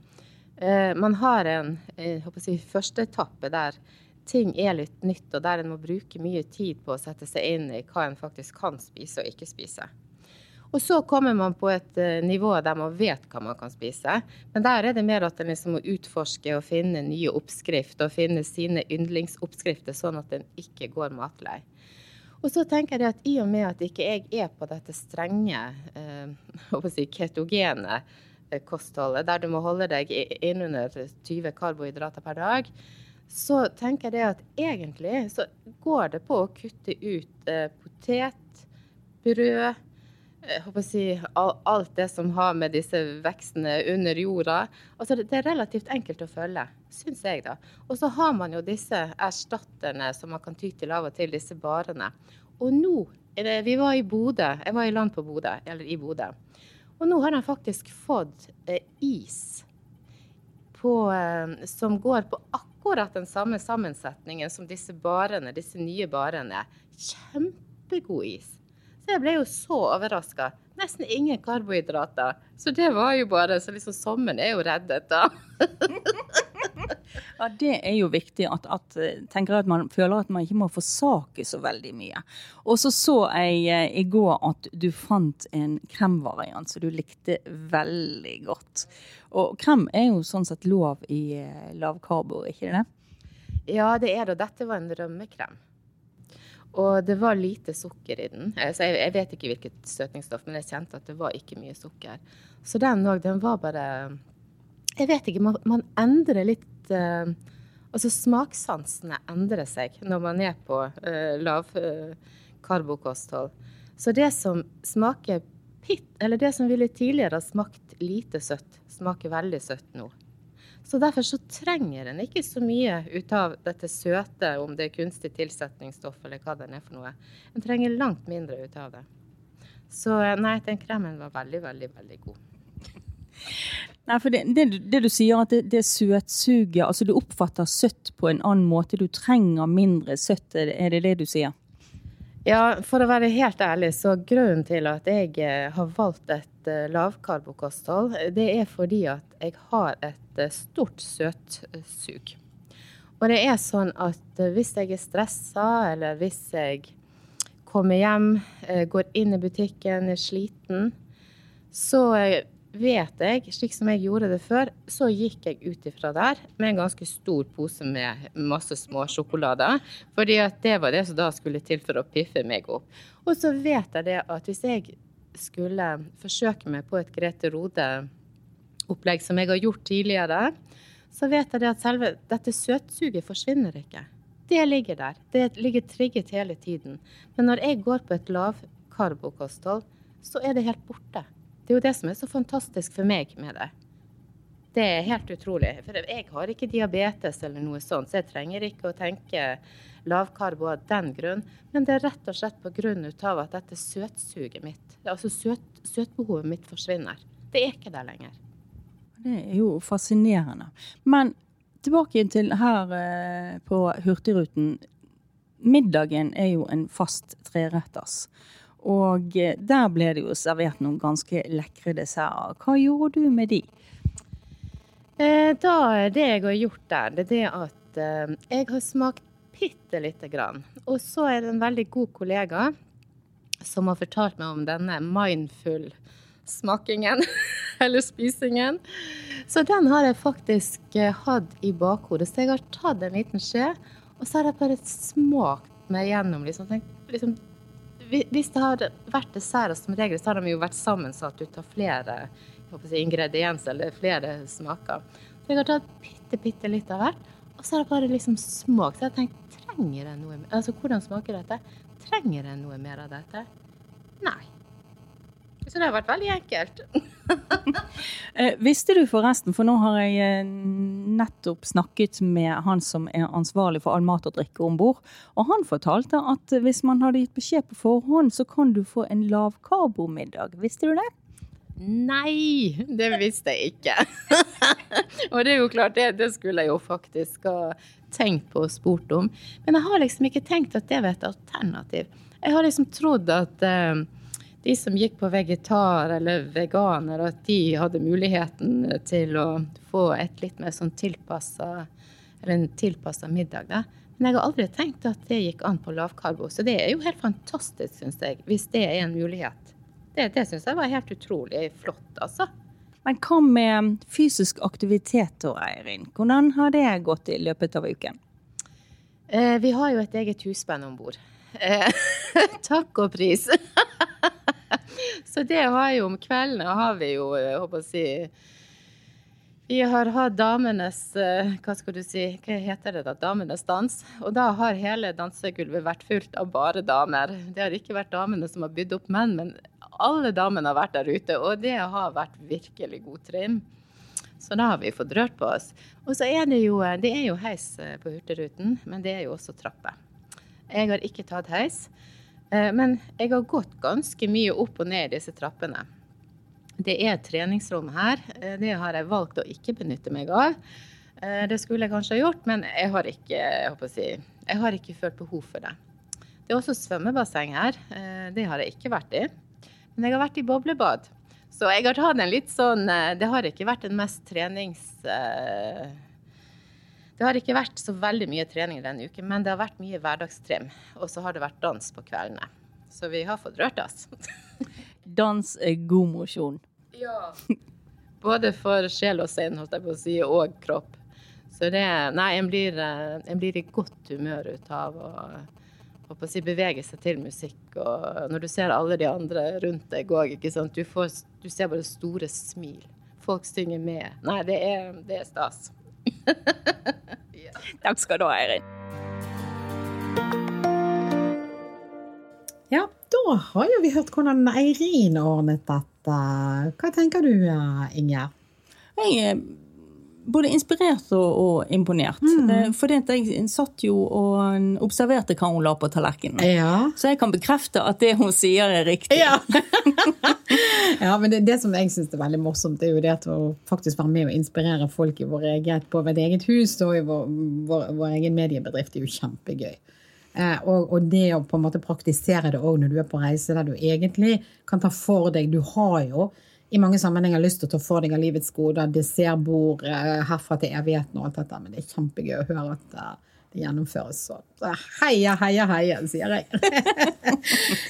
Uh, man har en å si, første etappe der ting er litt nytt, og der en må bruke mye tid på å sette seg inn i hva en faktisk kan spise og ikke spise. Og så kommer man på et uh, nivå der man vet hva man kan spise. Men der er det mer at en liksom må utforske og finne nye oppskrifter og finne sine yndlingsoppskrifter, sånn at en ikke går matlei. Og så tenker jeg at i og med at ikke jeg er på dette strenge, uh, si ketogene uh, kostholdet, der du må holde deg innunder 20 karbohydrater per dag, så tenker jeg at egentlig så går det på å kutte ut potet, brød, jeg håper si, alt det som har med disse vekstene under jorda. Altså, det er relativt enkelt å følge, syns jeg. da. Og så har man jo disse erstatterne som man kan ty til av og til, disse barene. Og nå Vi var i Bodø. Jeg var i land på Bodø, eller i Bodø. Og nå har de faktisk fått eh, is på, eh, som går på akkurat den samme sammensetningen som disse barene, disse nye barene. Kjempegod is. Så jeg ble jo så overraska. Nesten ingen karbohydrater. Så det var jo bare Så liksom sommeren er jo reddet, da. ja, det er jo viktig at, at, tenker at man føler at man ikke må forsake så veldig mye. Og så så jeg eh, i går at du fant en kremvariant som du likte veldig godt. Og krem er jo sånn sett lov i lav lavkarbo, ikke det? Ja, det er det. Dette var en rømmekrem. Og det var lite sukker i den. Så jeg, jeg, vet ikke hvilket støtningsstoff, men jeg kjente at det var ikke mye sukker. Så den òg, den var bare Jeg vet ikke, man, man endrer litt uh, Altså smakssansene endrer seg når man er på uh, lavkarbokosthold. Uh, så det som smaker pitt, eller det som ville tidligere ha smakt lite søtt, smaker veldig søtt nå. Så derfor så trenger en ikke så mye ut av dette søte, om det er kunstig tilsetningsstoff eller hva det er for noe. En trenger langt mindre ut av det. Så nei, den kremen var veldig, veldig, veldig god. Nei, for det, det, det, du sier, at det, det søtsuget Altså du oppfatter søtt på en annen måte. Du trenger mindre søtt, er det det du sier? Ja, for å være helt ærlig, så grunnen til at jeg eh, har valgt et eh, lavkarbokosthold, det er fordi at jeg har et eh, stort søtsug. Og det er sånn at hvis jeg er stressa, eller hvis jeg kommer hjem, går inn i butikken, er sliten, så vet jeg, slik som jeg gjorde det før, så gikk jeg ut ifra der med en ganske stor pose med masse små sjokolader. Fordi at det var det som da skulle til for å piffe meg opp. Og så vet jeg det at hvis jeg skulle forsøke meg på et Grete Rode-opplegg som jeg har gjort tidligere, så vet jeg at selve dette søtsuget forsvinner ikke. Det ligger der. Det ligger trigget hele tiden. Men når jeg går på et lavkarbokosthold, så er det helt borte. Det er jo det som er så fantastisk for meg med det. Det er helt utrolig. For jeg har ikke diabetes eller noe sånt, så jeg trenger ikke å tenke lavkarbo av den grunn. Men det er rett og slett pga. at dette søtsuget mitt, altså søt, søtbehovet mitt, forsvinner. Det er ikke der lenger. Det er jo fascinerende. Men tilbake til her eh, på Hurtigruten. Middagen er jo en fast treretters. Og eh, der ble det jo servert noen ganske lekre desserter. Hva gjorde du med de? Eh, da, det jeg har gjort der, det er at eh, jeg har smakt bitte lite grann. Og så er det en veldig god kollega som har fortalt meg om denne mindful smakingen, eller spisingen. Så den har jeg faktisk hatt i bakhodet. Så jeg har tatt en liten skje, og så har jeg bare smakt meg gjennom. Liksom, tenkt, liksom hvis det har vært desserter, som regel så har de jo vært sammensatt ut av flere si, ingredienser eller flere smaker. Så jeg har tatt bitte, bitte litt av hvert, og så har jeg bare liksom smakt. Så jeg har tenkt trenger jeg noe? Altså, hvordan smaker dette? Trenger jeg noe mer av dette? Nei. Så det har vært veldig enkelt. eh, visste du forresten, for nå har jeg eh, nettopp snakket med han som er ansvarlig for all mat og drikke om bord, og han fortalte at hvis man hadde gitt beskjed på forhånd, så kan du få en lavkarbomiddag. Visste du det? Nei, det visste jeg ikke. og det er jo klart, det, det, skulle jeg jo faktisk ha tenkt på og spurt om. Men jeg har liksom ikke tenkt at det var et alternativ. Jeg har liksom trodd at uh, de som gikk på vegetar eller veganer, at de hadde muligheten til å få et litt mer sånn tilpassa eller en tilpassa middag. Da. Men jeg har aldri tenkt at det gikk an på lavkarbo. Så det er jo helt fantastisk, syns jeg, hvis det er en mulighet. Det, det syns jeg var helt utrolig flott, altså. Men hva med fysisk aktivitet da, Eirin? Hvordan har det gått i løpet av uken? Eh, vi har jo et eget husband om bord. Eh, takk og pris. Så det har jo om kveldene har vi jo, jeg håper å si vi har hatt damenes eh, hva skal du si, hva heter det da, damenes dans. Og da har hele dansegulvet vært fullt av bare damer. Det har ikke vært damene som har bydd opp menn, men alle damene har vært der ute. Og det har vært virkelig god trim. Så da har vi fått rørt på oss. Og så er det jo, det er jo heis eh, på Hurtigruten, men det er jo også trappe. Jeg har ikke tatt heis, eh, men jeg har gått ganske mye opp og ned disse trappene. Det er et treningsrom her. Eh, det har jeg valgt å ikke benytte meg av. Eh, det skulle jeg kanskje ha gjort, men jeg har ikke, jeg si, jeg har ikke følt behov for det. Det er også svømmebasseng her. Eh, det har jeg ikke vært i. Men jeg har vært i boblebad. Så jeg har tatt en litt sånn Det har ikke vært den mest trenings... Det har ikke vært så veldig mye trening denne uken, men det har vært mye hverdagstrim. Og så har det vært dans på kveldene. Så vi har fått rørt oss. Dans er god mosjon. Ja. Både for sjel og sinn, holdt jeg på å si, og kropp. Så det Nei, en blir, eh, en blir i godt humør ut av å, å si, bevege seg til musikk. Og når du ser alle de andre rundt deg òg. Du, får, du, ser bare store smil. Folk synger med. Nei, det er, det er stas. ja. Takk skal du ha, Eirin. Ja, da har jo vi hørt hvordan Eirin ordnet dette. Hva tenker du, Ingjerd? Jeg er både inspirert og, og imponert. Mm. Eh, fordi jeg satt jo og observerte hva hun la på tallerkenen. Ja. Så jeg kan bekrefte at det hun sier, er riktig. Ja, ja men det, det, som jeg syns er veldig morsomt, det er jo det å faktisk være med og inspirere folk i vår eget, på vårt eget hus og i vår, vår, vår egen mediebedrift. Det er jo kjempegøy. Eh, og, og, det å på en måte praktisere det òg når du er på reise, der du egentlig kan ta for deg Du har jo i mange sammenhenger lyst til å ta for deg av livets goder, dessertbord eh, herfra til evigheten og alt dette, men det er kjempegøy å høre at uh, det gjennomføres så. heia, heia, heia, sier jeg.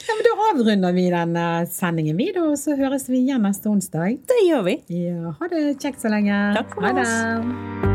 ja, men Da avrunder vi den sendingen, vi, da, og så høres vi igjen neste onsdag. Det gjør vi. Ja, ha det kjekt så lenge. Takk for det.